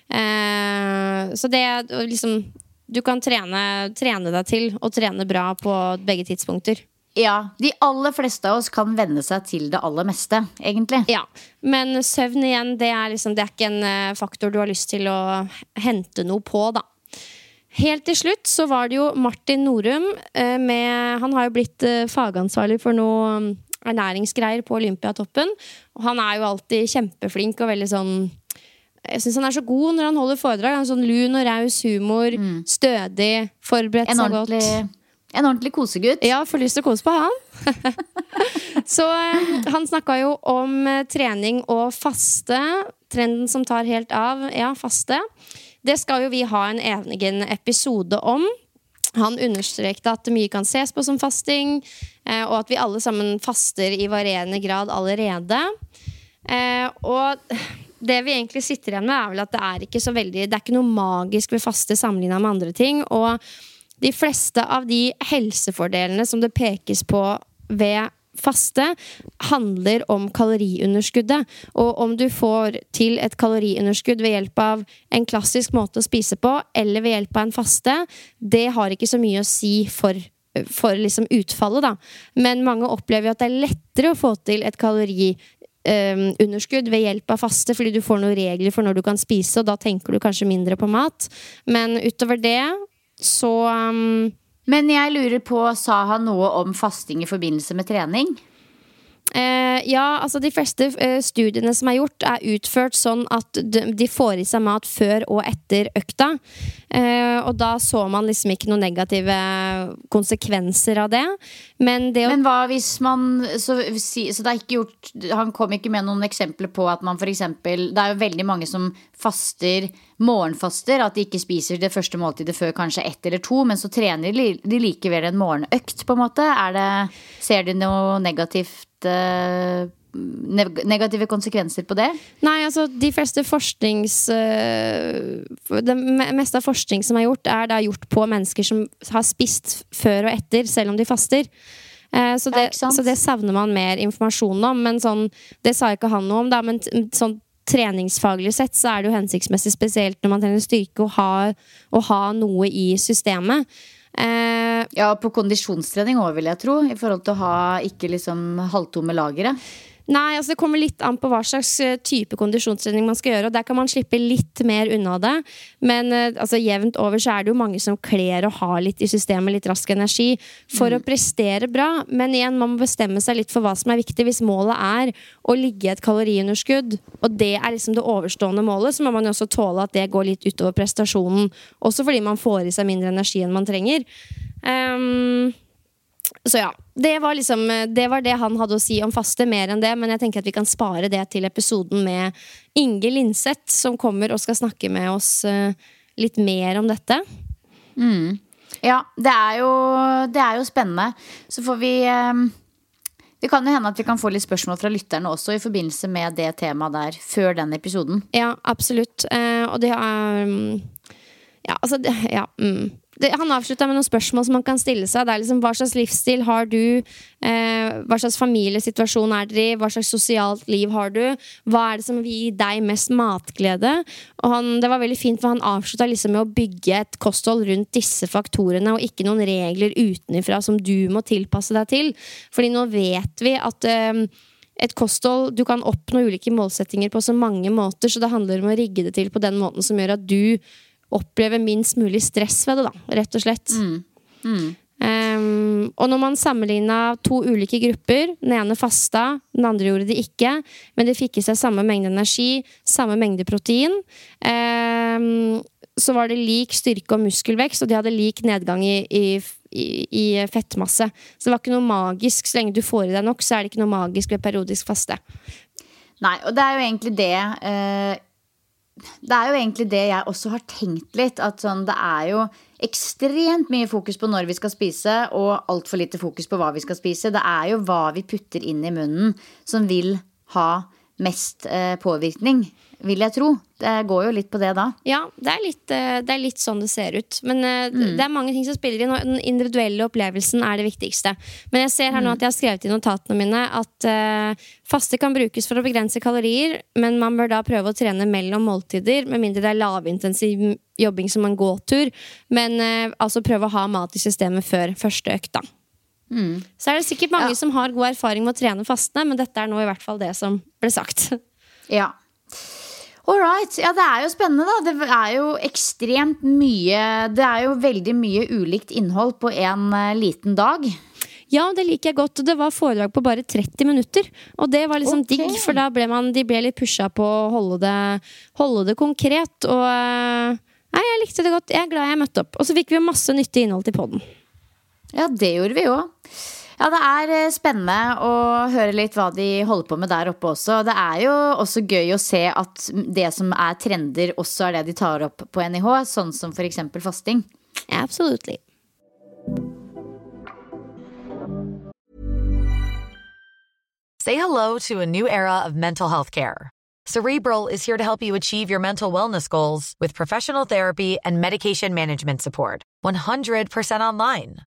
Eh, så det liksom Du kan trene, trene deg til å trene bra på begge tidspunkter.
Ja, De aller fleste av oss kan venne seg til det aller meste, egentlig.
Ja, Men søvn igjen, det er, liksom, det er ikke en eh, faktor du har lyst til å hente noe på, da. Helt til slutt så var det jo Martin Norum eh, med Han har jo blitt eh, fagansvarlig for noe mm, ernæringsgreier på Olympiatoppen. Og han er jo alltid kjempeflink og veldig sånn jeg syns han er så god når han holder foredrag. Han er sånn Lun og raus humor. Stødig, forberedt seg godt.
en ordentlig kosegutt.
Ja, får lyst til å kose på han. så eh, han snakka jo om eh, trening og faste. Trenden som tar helt av. Ja, faste. Det skal jo vi ha en egen episode om. Han understrekte at mye kan ses på som fasting, eh, og at vi alle sammen faster i varierende grad allerede. Og det vi egentlig sitter igjen med, er vel at det er ikke så veldig Det er ikke noe magisk ved faste sammenligna med andre ting. Og de fleste av de helsefordelene som det pekes på ved faste handler om kaloriunderskuddet. Og om du får til et kaloriunderskudd ved hjelp av en klassisk måte å spise på, eller ved hjelp av en faste, det har ikke så mye å si for for liksom utfallet, da. Men mange opplever jo at det er lettere å få til et kaloriunderskudd ved hjelp av faste, fordi du får noen regler for når du kan spise, og da tenker du kanskje mindre på mat. Men utover det så um,
Men jeg lurer på, sa han noe om fasting i forbindelse med trening?
Eh, ja, altså de fleste eh, studiene som er gjort, er utført sånn at de, får i seg mat før og etter økta. Eh, og da så man liksom ikke noen negative konsekvenser av det. Men det
Men hva hvis man så, så det er ikke gjort Han kom ikke med noen eksempler på at man f.eks. Det er jo veldig mange som faster morgenfaster. At de ikke spiser det første måltidet før kanskje ett eller to, men så trener de likevel en morgenøkt, på en måte. Det, ser de noe negativt neg- Negative konsekvenser på det?
Nei, altså de fleste forsknings... øh, Det meste av forskning som er gjort, er da gjort på mennesker som har spist før og etter, selv om de faster. Eh, Så
Ja,
det,
ikke
så det savner man mer informasjon om. Men sånn, det sa ikke han noe om, da. Men sånn treningsfaglig sett så er det jo hensiktsmessig, spesielt når man trener styrke, å ha, å ha noe i systemet. Eh,
Ja, på kondisjonstrening òg, vil jeg tro. I forhold til å ha ikke liksom halvtomme lagre.
Nei, altså det kommer litt an på hva slags eh, type kondisjonstrening man skal gjøre. og Der kan man slippe litt mer unna det. Men eh, altså, jevnt over så er det jo mange som kler å ha litt i systemet, litt rask energi, for å prestere bra. Men igjen, man må bestemme seg litt for hva som er viktig. Hvis målet er å ligge i et kaloriunderskudd, og det er liksom det overstående målet, så må man jo også tåle at det går litt utover prestasjonen. Også fordi man får i seg mindre energi enn man trenger. Um, så ja, det var liksom Det var det han hadde å si om faste, mer enn det. Men jeg tenker at vi kan spare det til episoden med Inge Linseth, som kommer og skal snakke med oss eh, litt mer om dette.
Ja, det er jo, det er jo spennende. Så får vi eh, Det kan jo hende at vi kan få litt spørsmål fra lytterne også i forbindelse med det temaet der før den episoden.
Ja, absolutt. Eh, og det er mm, Ja, altså det, ja, mm. Det, Han avslutta med noen spørsmål som man kan stille seg. Det er liksom Hva slags livsstil har du? Eh, hva slags familiesituasjon er dere i? Hva slags sosialt liv har du? Hva er det som vil gi deg mest matglede? Og han, det var veldig fint, for han avslutta liksom med å bygge et kosthold rundt disse faktorene, og ikke noen regler utenifra som du må tilpasse deg til. Fordi nå vet vi at eh, et kosthold, Du kan oppnå ulike målsettinger på så mange måter, så det handler om å rigge det til på den måten som gjør at du opplever minst mulig stress ved det, da, rett og slett. Um, og når man sammenligna to ulike grupper, den ene fasta, den andre gjorde det ikke, men de fikk i seg samme mengde energi, samme mengde protein, um, så var det lik styrke og muskelvekst, og de hadde lik nedgang i, i, i, i fettmasse. Så det var ikke noe magisk. Så lenge du får i deg nok, så er det ikke noe magisk ved periodisk faste.
Nei, og det er jo egentlig det eh, Det er jo egentlig det jeg også har tenkt litt. At sånn, det er jo ekstremt mye fokus på når vi skal spise, og altfor lite fokus på hva vi skal spise. Det er jo hva vi putter inn i munnen som vil ha mest eh, påvirkning, vil jeg tro. Det går jo litt på det da.
Ja, det er litt, eh, det er litt sånn det ser ut. Men mm. det er mange ting som spiller inn, og den individuelle opplevelsen er det viktigste. Men jeg ser her nå at jeg har skrevet i notatene mine at uh, faste kan brukes for å begrense kalorier, men man bør da prøve å trene mellom måltider, med mindre det er lavintensiv jobbing som en gåtur. Men uh, altså prøve å ha mat i systemet før første økt, da. Så er det sikkert mange
Ja.
som har god erfaring med å trene fastende, men dette er nå i hvert fall det som ble sagt.
Ja. All right. Ja, det er jo spennende, da. Det er jo ekstremt mye Det er jo veldig mye ulikt innhold på en eh, liten dag.
Ja, det liker jeg godt. Det var foredrag på bare 30 minutter. Og det var liksom
okay.
digg, for da ble man, de ble litt pusha på å holde det, holde det konkret. Og eh, nei, jeg likte det godt. Jeg er glad jeg møtte opp. Og så fikk vi masse nyttig innhold til poden.
Ja, det gjorde vi òg. Ja, det er eh, spennende å høre litt hva de holder på med der oppe også. Det er jo også gøy å se at det som er trender, også er det de tar opp på NIH, sånn som f.eks. fasting.
Absolutely.
Say hello to a new era of mental health care. Cerebral is here to help you achieve your mental wellness goals with professional therapy and medication management support. 100% online.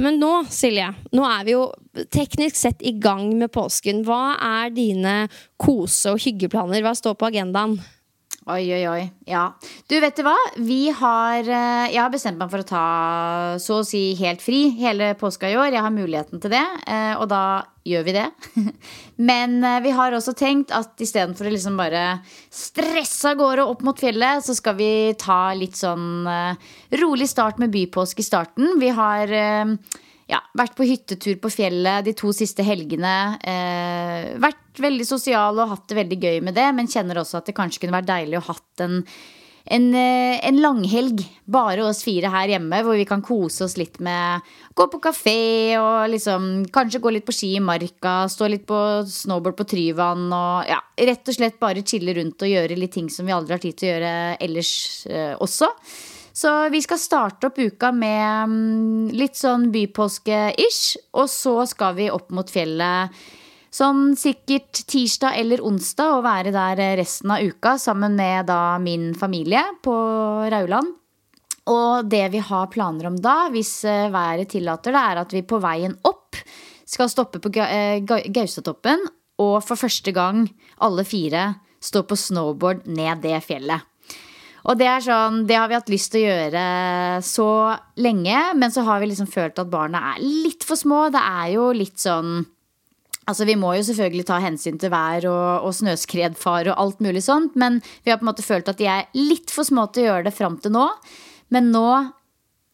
Men nå, Silje, nå er vi jo teknisk sett i gang med påsken. Hva er dine kose- og hyggeplaner? Hva står på agendaen?
Oi, oi, oi. Ja. Du, vet du hva? Vi har eh, Jeg har bestemt meg for å ta så å si helt fri hele påska i år. Jeg har muligheten til det, eh, og da gjør vi det. Men eh, vi har også tenkt at istedenfor å liksom bare stresse av gårde opp mot fjellet, så skal vi ta litt sånn rolig start med bypåske i starten. Vi har ja, vært på hyttetur på fjellet de to siste helgene. Eh, veldig sosial og hatt det veldig gøy med det, men kjenner også at det kanskje kunne vært deilig å hatt en, en, en langhelg, bare oss fire her hjemme, hvor vi kan kose oss litt med gå på kafé og liksom kanskje gå litt på ski i marka, stå litt på snowboard på Tryvann og ja, rett og slett bare chille rundt og gjøre litt ting som vi aldri har tid til å gjøre ellers eh, også. Så vi skal starte opp uka med mm, litt sånn bypåske-ish. Og så skal vi opp mot fjellet sånn sikkert tirsdag eller onsdag og være der resten av uka sammen med da min familie på Rauland. Og det vi har planer om da, hvis eh, været tillater det, er at vi på veien opp skal stoppe på eh, Gaustatoppen og for første gang alle fire stå på snowboard ned det fjellet. Og det er sånn, det har vi hatt lyst til å gjøre så lenge, men så har vi liksom følt at barna er litt for små. Det er jo litt sånn Altså Vi må jo selvfølgelig ta hensyn til vær og, og snøskredfare og alt mulig sånt, men vi har på en måte følt at de er litt for små til å gjøre det fram til nå. Men nå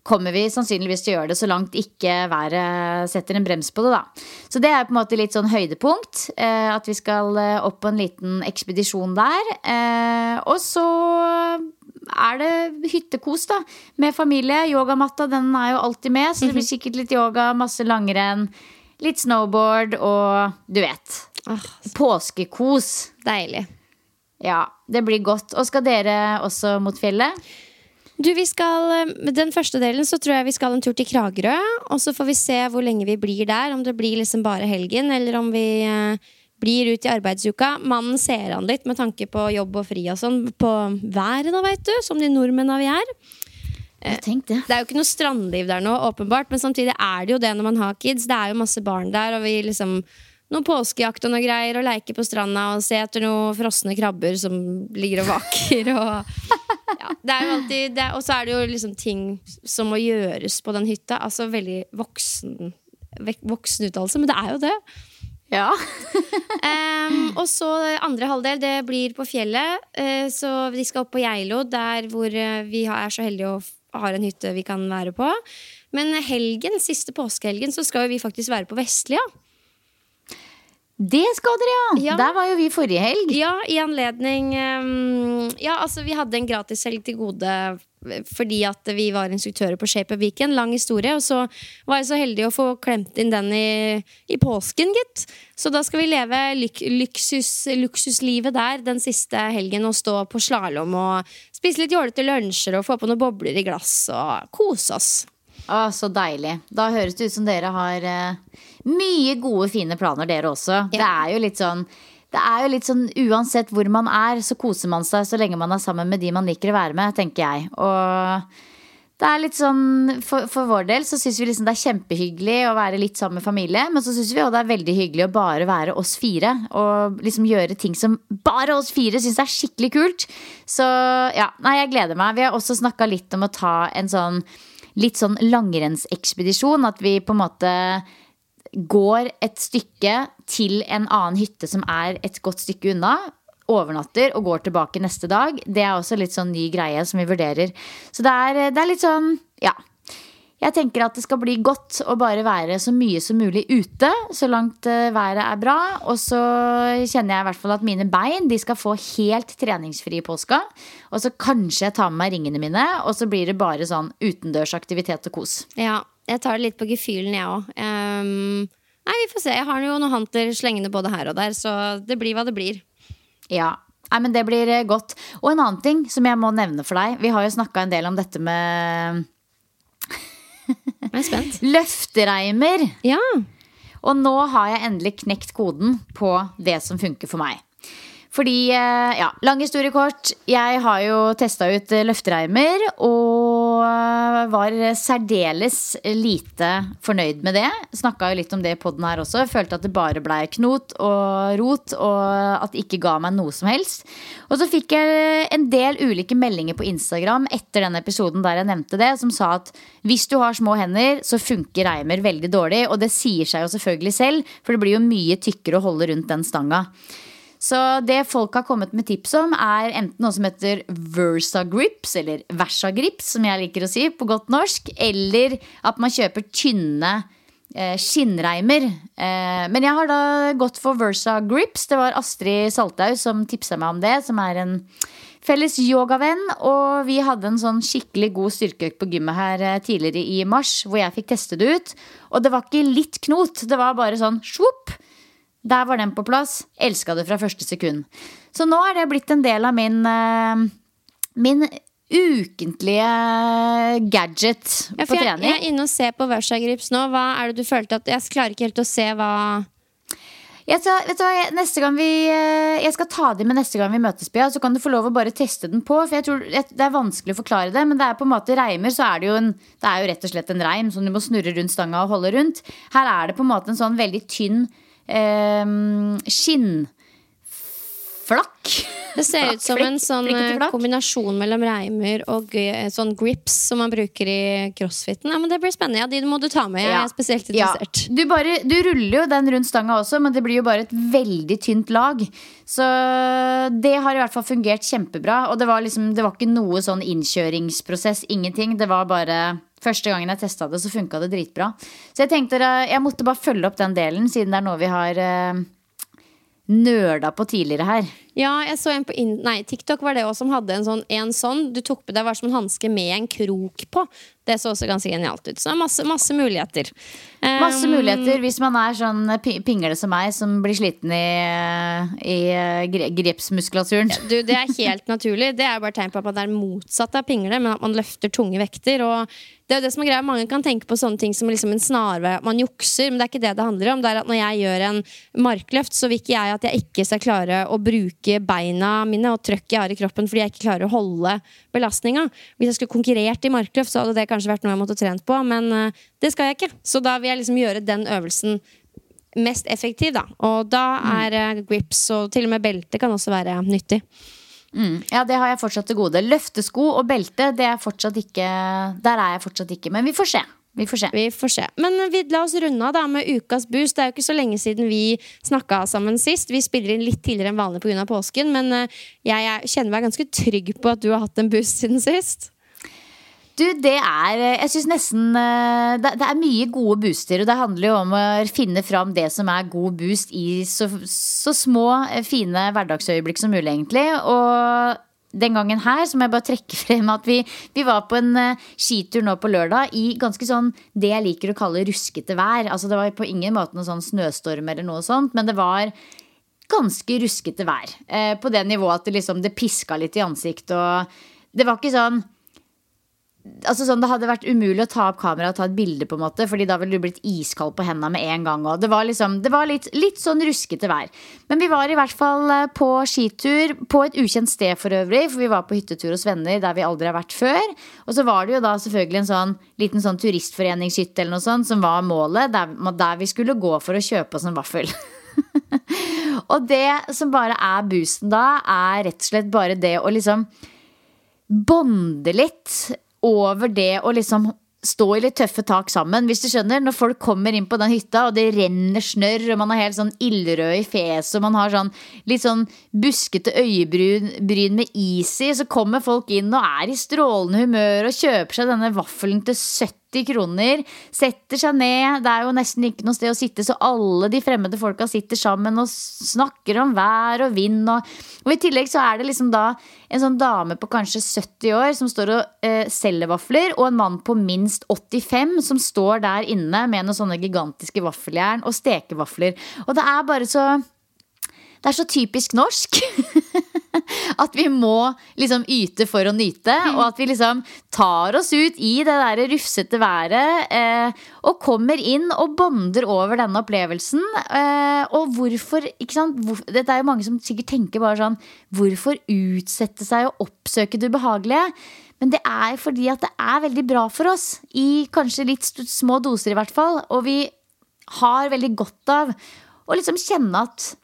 kommer vi sannsynligvis til å gjøre det så langt ikke været setter en brems på det, da. Så det er på en måte litt sånn høydepunkt. Eh, at vi skal eh, opp på en liten ekspedisjon der. Eh, og så er det hyttekos, da. Med familie. Yogamatta den er jo alltid med, så det blir sikkert litt yoga, masse langrenn. Litt snowboard og du vet.
Ah,
Påskekos.
deilig.
Ja, det blir godt. Og skal dere også mot fjellet?
Du, vi skal, eh, Den første delen så tror jeg vi skal en tur til Kragerø. Og så får vi se hvor lenge vi blir der. Om det blir liksom bare helgen, eller om vi eh, blir ut i arbeidsuka. Mannen ser an litt med tanke på jobb og fri og sånn. På været, da, veit du. Som de nordmennene vi er.
Det.
Det er jo ikke noe strandliv der nå, åpenbart, men samtidig er det jo det når man har kids. Det er jo masse barn der, og vi liksom noe påskejakt og noe greier, og leke på stranda og se etter noen frosne krabber som ligger og vaker. Og, ja, det er jo alltid det, Og så er det jo liksom ting som må gjøres på den hytta. Altså veldig voksen vek- voksen uttalelse, men det er jo det.
Ja.
um, og så andre halvdel, det blir på fjellet. Uh, så de skal opp på Geilo, der hvor eh, vi er så heldige f- har en hytte vi kan være på. Men helgen, siste påskehelgen, så skal jo vi faktisk være på Vestlia.
Det skal dere, ja.
Ja.
Der var jo vi forrige helg.
Ja, i anledning em, Ja, altså, vi hadde en gratishelg til gode eh, fordi at vi var instruktører på Shape of Weekend. Lang historie. Og så var jeg så heldig å få klemt inn den i, i påsken, gitt. Så da skal vi leve lyk, luksus, luksuslivet der den siste helgen og stå på slalåm og spise litt jålete lunsjer og få på noen bobler i glass og kose oss.
Å, så deilig. Da høres det ut som dere har uh, mye gode, fine planer, dere også. Det er jo litt sånn det er jo litt sånn, Uansett hvor man er, så koser man seg så lenge man er sammen med de man liker å være med, tenker jeg. Og det er litt sånn, For, for vår del så syns vi liksom det er kjempehyggelig å være litt sammen med familie. Men så syns vi òg det er veldig hyggelig å bare være oss fire. Og liksom gjøre ting som bare oss fire syns er skikkelig kult. Så ja, nei, jeg gleder meg. Vi har også snakka litt om å ta en sånn litt sånn langrennsekspedisjon. At vi på en måte går et stykke til en annen hytte som er et godt stykke unna. Overnatter og går tilbake neste dag. Det er også litt sånn ny greie som vi vurderer. Så det er, det er litt sånn, ja. Jeg tenker at det skal bli godt å bare være så mye som mulig ute, så langt eh, været er bra. Og så kjenner jeg i hvert fall at mine bein de skal få helt treningsfri i påska. Og så kanskje jeg tar med meg ringene mine, og så blir det bare sånn utendørs aktivitet og kos.
Ja, jeg tar det litt på gefühlen, jeg òg. nei, vi får se. Jeg har jo noen hanter slengende både her og der, så det blir hva det blir.
Ja, Nei, men det blir eh, godt. Og en annen ting som jeg må nevne for deg. Vi har jo snakka en del om dette med
Jeg er spent.
løftereimer.
Ja.
Og nå har jeg endelig knekt koden på det som funker for meg. Fordi, eh, ja, lang historie kort. Jeg har jo testa ut eh, løftereimer og var særdeles lite fornøyd med det. Snakka jo litt om det i poden her også. Følte at det bare blei knot og rot, og at det ikke ga meg noe som helst. Og så fikk jeg en del ulike meldinger på Instagram etter den episoden der jeg nevnte det, som sa at hvis du har små hender, så funker reimer veldig dårlig. Og det sier seg jo selvfølgelig selv, for det blir jo mye tykkere å holde rundt den stanga. Så det folk har kommet med tips om, er enten noe som heter Versagrips, eller Versagrips, som jeg liker å si på godt norsk, eller at man kjøper tynne eh, skinnreimer. Eh, men jeg har da gått for Versa Grips. Det var Astrid Salthaug som tipsa meg om det, som er en felles yogavenn. Og vi hadde en sånn skikkelig god styrkeøkt på gymmet her eh, tidligere i mars, hvor jeg fikk teste det ut. Og det var ikke litt knot, det var bare sånn svopp. Der var den på plass. Elska det fra første sekund. Så nå er det blitt en del av min, eh, min ukentlige gadget
Ja,
på
for jeg,
trening.
jeg er inne og ser på Versa Grips nå. Hva er det du følte at Jeg klarer ikke helt å se hva
Jeg skal, vet du hva, neste gang vi, eh, jeg skal ta det med neste gang vi møtes, Pia. Så kan du få lov å bare teste den på. For jeg tror Det er vanskelig å forklare det, men det er på en måte reimer. Så er det jo en, det er jo rett og slett en reim som du må snurre rundt stanga og holde rundt. Her er det på en måte en sånn veldig tynn eh, skinnflakk.
Det ser ut som en sånn eh, kombinasjon mellom reimer og eh, sånn grips som man bruker i crossfiten. Ja, men Det blir spennende. Ja, de må du ta med. Jeg er spesielt
Ja. Du, bare, du ruller jo den rundt stanga også, men det blir jo bare et veldig tynt lag. Så det har i hvert fall fungert kjempebra. Og det var liksom Det var ikke noe sånn innkjøringsprosess. Ingenting. Det var bare Første gangen jeg testa det, så funka det dritbra. Så jeg tenkte eh, jeg måtte bare følge opp den delen, siden det er noe vi har uh, på tidligere her.
Ja, jeg så en på nei, TikTok var det også som hadde en sånn, en sånn Du tok på deg var som en hanske med en krok på. Det så også ganske genialt ut. Så det er masse, masse muligheter.
Masse
Um,
muligheter hvis man er sånn pingle som meg, som blir sliten i, i grepsmuskulaturen. Ja.
Du, det er helt naturlig. Det er bare tegn på at man er motsatt av pingle, men at man løfter tunge vekter. Og det er jo det som er greia. Mange kan tenke på sånne ting som liksom en snarvei, at man jukser, men det er ikke det det handler om. Det er at når jeg gjør en markløft, så vil ikke jeg at jeg ikke skal klare å bruke beina mine og trøkket jeg har i kroppen fordi jeg ikke klarer å holde belastninga. Hvis jeg skulle konkurrert i markløft, så hadde det kanskje vært noe jeg måtte trent på, men eh, det skal jeg ikke. Så da vil jeg liksom gjøre den øvelsen mest effektiv, da. Og da er eh, grips og til og med belte kan også være nyttig.
Ja, det har jeg fortsatt til gode. Løftesko og belte, det er fortsatt ikke Der er jeg fortsatt ikke. Men vi får se. Vi får se.
Vi får se. Men vi, la oss runde av da med ukas boost. Det er jo ikke så lenge siden vi snakka sammen sist. Vi spiller inn litt tidligere enn vanlig pga. påsken, men eh, jeg, jeg kjenner meg ganske trygg på at du har hatt en boost siden sist.
Du, det er Jeg syns nesten eh, det, det er mye gode booster, og det handler jo om å finne fram det som er god boost i så, så små, eh, fine hverdagsøyeblikk som mulig, egentlig. Og den gangen her så må jeg bare trekke frem at vi, vi var på en uh, skitur nå på lørdag i ganske sånn det jeg liker å kalle ruskete vær. Altså det var på ingen måte noen sånn snøstorm eller noe sånt, men det var ganske ruskete vær. Uh, på det nivået at det liksom det piska litt i ansiktet, og det var ikke sånn Altså sånn, Det hadde vært umulig å ta opp kamera og ta et bilde, på en måte Fordi da ville du blitt iskald på hendene med en gang. Og det var, liksom, det var litt, litt sånn ruskete vær. Men vi var i hvert fall eh, på skitur på et ukjent sted for øvrig. For vi var på hyttetur hos venner der vi aldri har vært før. Og så var det jo da selvfølgelig en sånn liten sånn turistforeningshytte eller noe sånt som var målet. Der, der vi skulle gå for å kjøpe oss en vaffel. og det som bare er boosten da, er rett og slett bare det å liksom bonde litt over det å liksom stå i litt tøffe tak sammen. Hvis du skjønner, Når folk kommer inn på den hytta, og det renner snørr, og man er helt sånn ildrød i fjeset, og man har sånn litt sånn buskete øyebryn med is i, så kommer folk inn og er i strålende humør og kjøper seg denne vaffelen til 70 kroner. Setter seg ned. Det er jo nesten ikke noe sted å sitte, så alle de fremmede folka sitter sammen og snakker om vær og vind. Og, og i tillegg så er det liksom da en sånn dame på kanskje 70 år som står og eh, selger vafler, og en mann på minst 85 som står der inne med noen sånne gigantiske vaffeljern og steker vafler. Og det er bare så det er så typisk norsk. at vi må liksom yte for å nyte. Og at vi liksom tar oss ut i det der rufsete været. Eh, og kommer inn og bonder over denne opplevelsen. Eh, og hvorfor, ikke sant? Hvor, det er jo mange som sikkert tenker bare sånn Hvorfor utsette seg og oppsøke det ubehagelige? Men det er fordi at det er veldig bra for oss. I kanskje litt små doser, i hvert fall. Og vi har veldig godt av å liksom kjenne at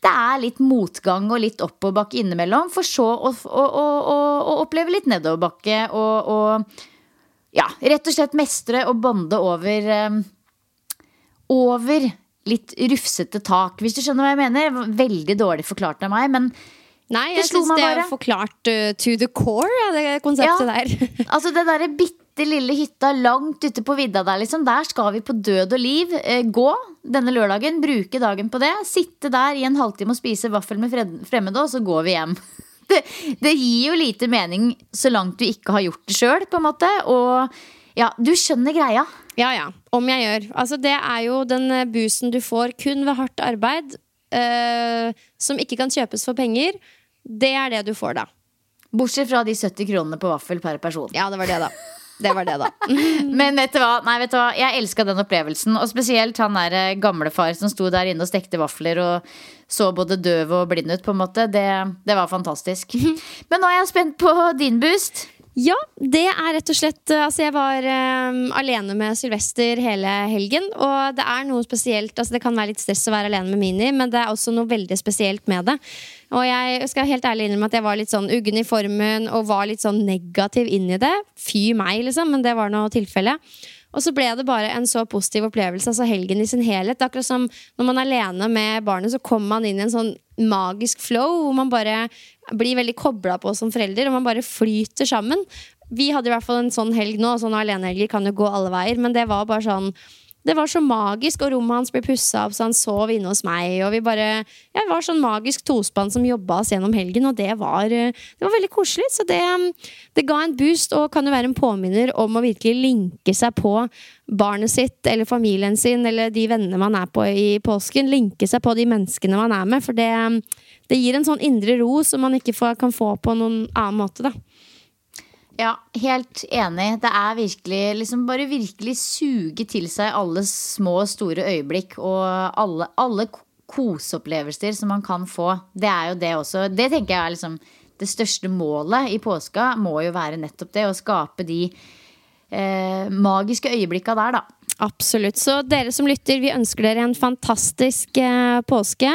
det er litt motgang og litt oppoverbakke innimellom, for så å, å, å, å, oppleve litt nedoverbakke og, og ja, rett og slett mestre og bonde over eh, over litt rufsete tak, hvis du skjønner hva jeg mener. Veldig dårlig forklart av meg, men
Nei, jeg syns det er forklart uh, to the core, ja, det konseptet
Ja.
der.
Altså det derre bitte lille hytta langt ute på vidda der, liksom. Der skal vi på død og liv eh, gå denne lørdagen. Bruke dagen på det. Sitte der i en halvtime og spise vaffel med fremmede, og så går vi hjem. Det, det gir jo lite mening så langt du ikke har gjort det sjøl, på en måte. Og ja, du skjønner greia.
Ja, ja. Om jeg gjør. Altså, det er jo den busen du får kun ved hardt arbeid, eh, som ikke kan kjøpes for penger. Det er det du får da.
Bortsett fra de 70 kronene på vaffel per person.
Ja, det var det, da. Det var det, da.
Men vet du hva? Nei, vet du hva? Jeg elska den opplevelsen. Og spesielt han der eh, gamlefar som sto der inne og stekte vafler og så både døv og blind ut, på en måte. Det, det var fantastisk. Men nå er jeg spent på din boost.
Ja, det er rett og slett eh, Altså, jeg var um, alene med Sylvester hele helgen. Og det er noe spesielt Altså, det kan være litt stress å være alene med Mini, men det er også noe veldig spesielt med det. Og jeg skal helt ærlig innrømme at jeg var litt sånn uggen i formen og var litt sånn negativ inn i det. Fy meg, liksom, men det var nå tilfellet. Og så ble det bare en så positiv opplevelse, altså helgen i sin helhet. Akkurat som når man er alene med barnet, så kommer man inn i en sånn magisk flow hvor man bare blir veldig kobla på som forelder, og man bare flyter sammen. vi hadde i hvert fall en sånn helg nå. Sånne alenehelger kan jo gå alle veier, men det var bare sånn det var så magisk, og rommet hans ble pussa opp så han sov inne hos meg. Og vi bare, ja, var sånn magisk tospann som jobba oss gjennom helgen, og det var, det var veldig koselig. Så det, det, ga en boost, og kan jo være en påminner om å virkelig linke seg på barnet sitt eller familien sin eller de vennene man er på i påsken. Linke seg på de menneskene man er med, for det, det gir en sånn indre ro som man ikke får, kan få på noen annen måte. da
ja, helt enig. Det er virkelig liksom bare virkelig suge til seg alle små og store øyeblikk og alle, alle koseopplevelser som man kan få. Det er jo det også. Det tenker jeg er liksom det største målet i påska må jo være nettopp det. Å skape de eh, magiske øyeblikka der, da.
Absolutt. Så dere som lytter, vi ønsker dere en fantastisk eh, påske.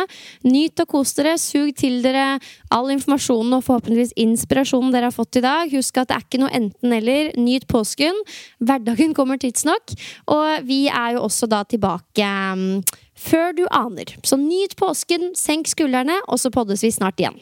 Nyt og kos dere. Sug til dere all informasjonen og forhåpentligvis inspirasjonen dere har fått i dag. Husk at det er ikke noe enten-eller. Nyt påsken. Hverdagen kommer tidsnok. Og vi er jo også da tilbake um, før du aner. Så nyt påsken, senk skuldrene, og så poddes vi snart igjen.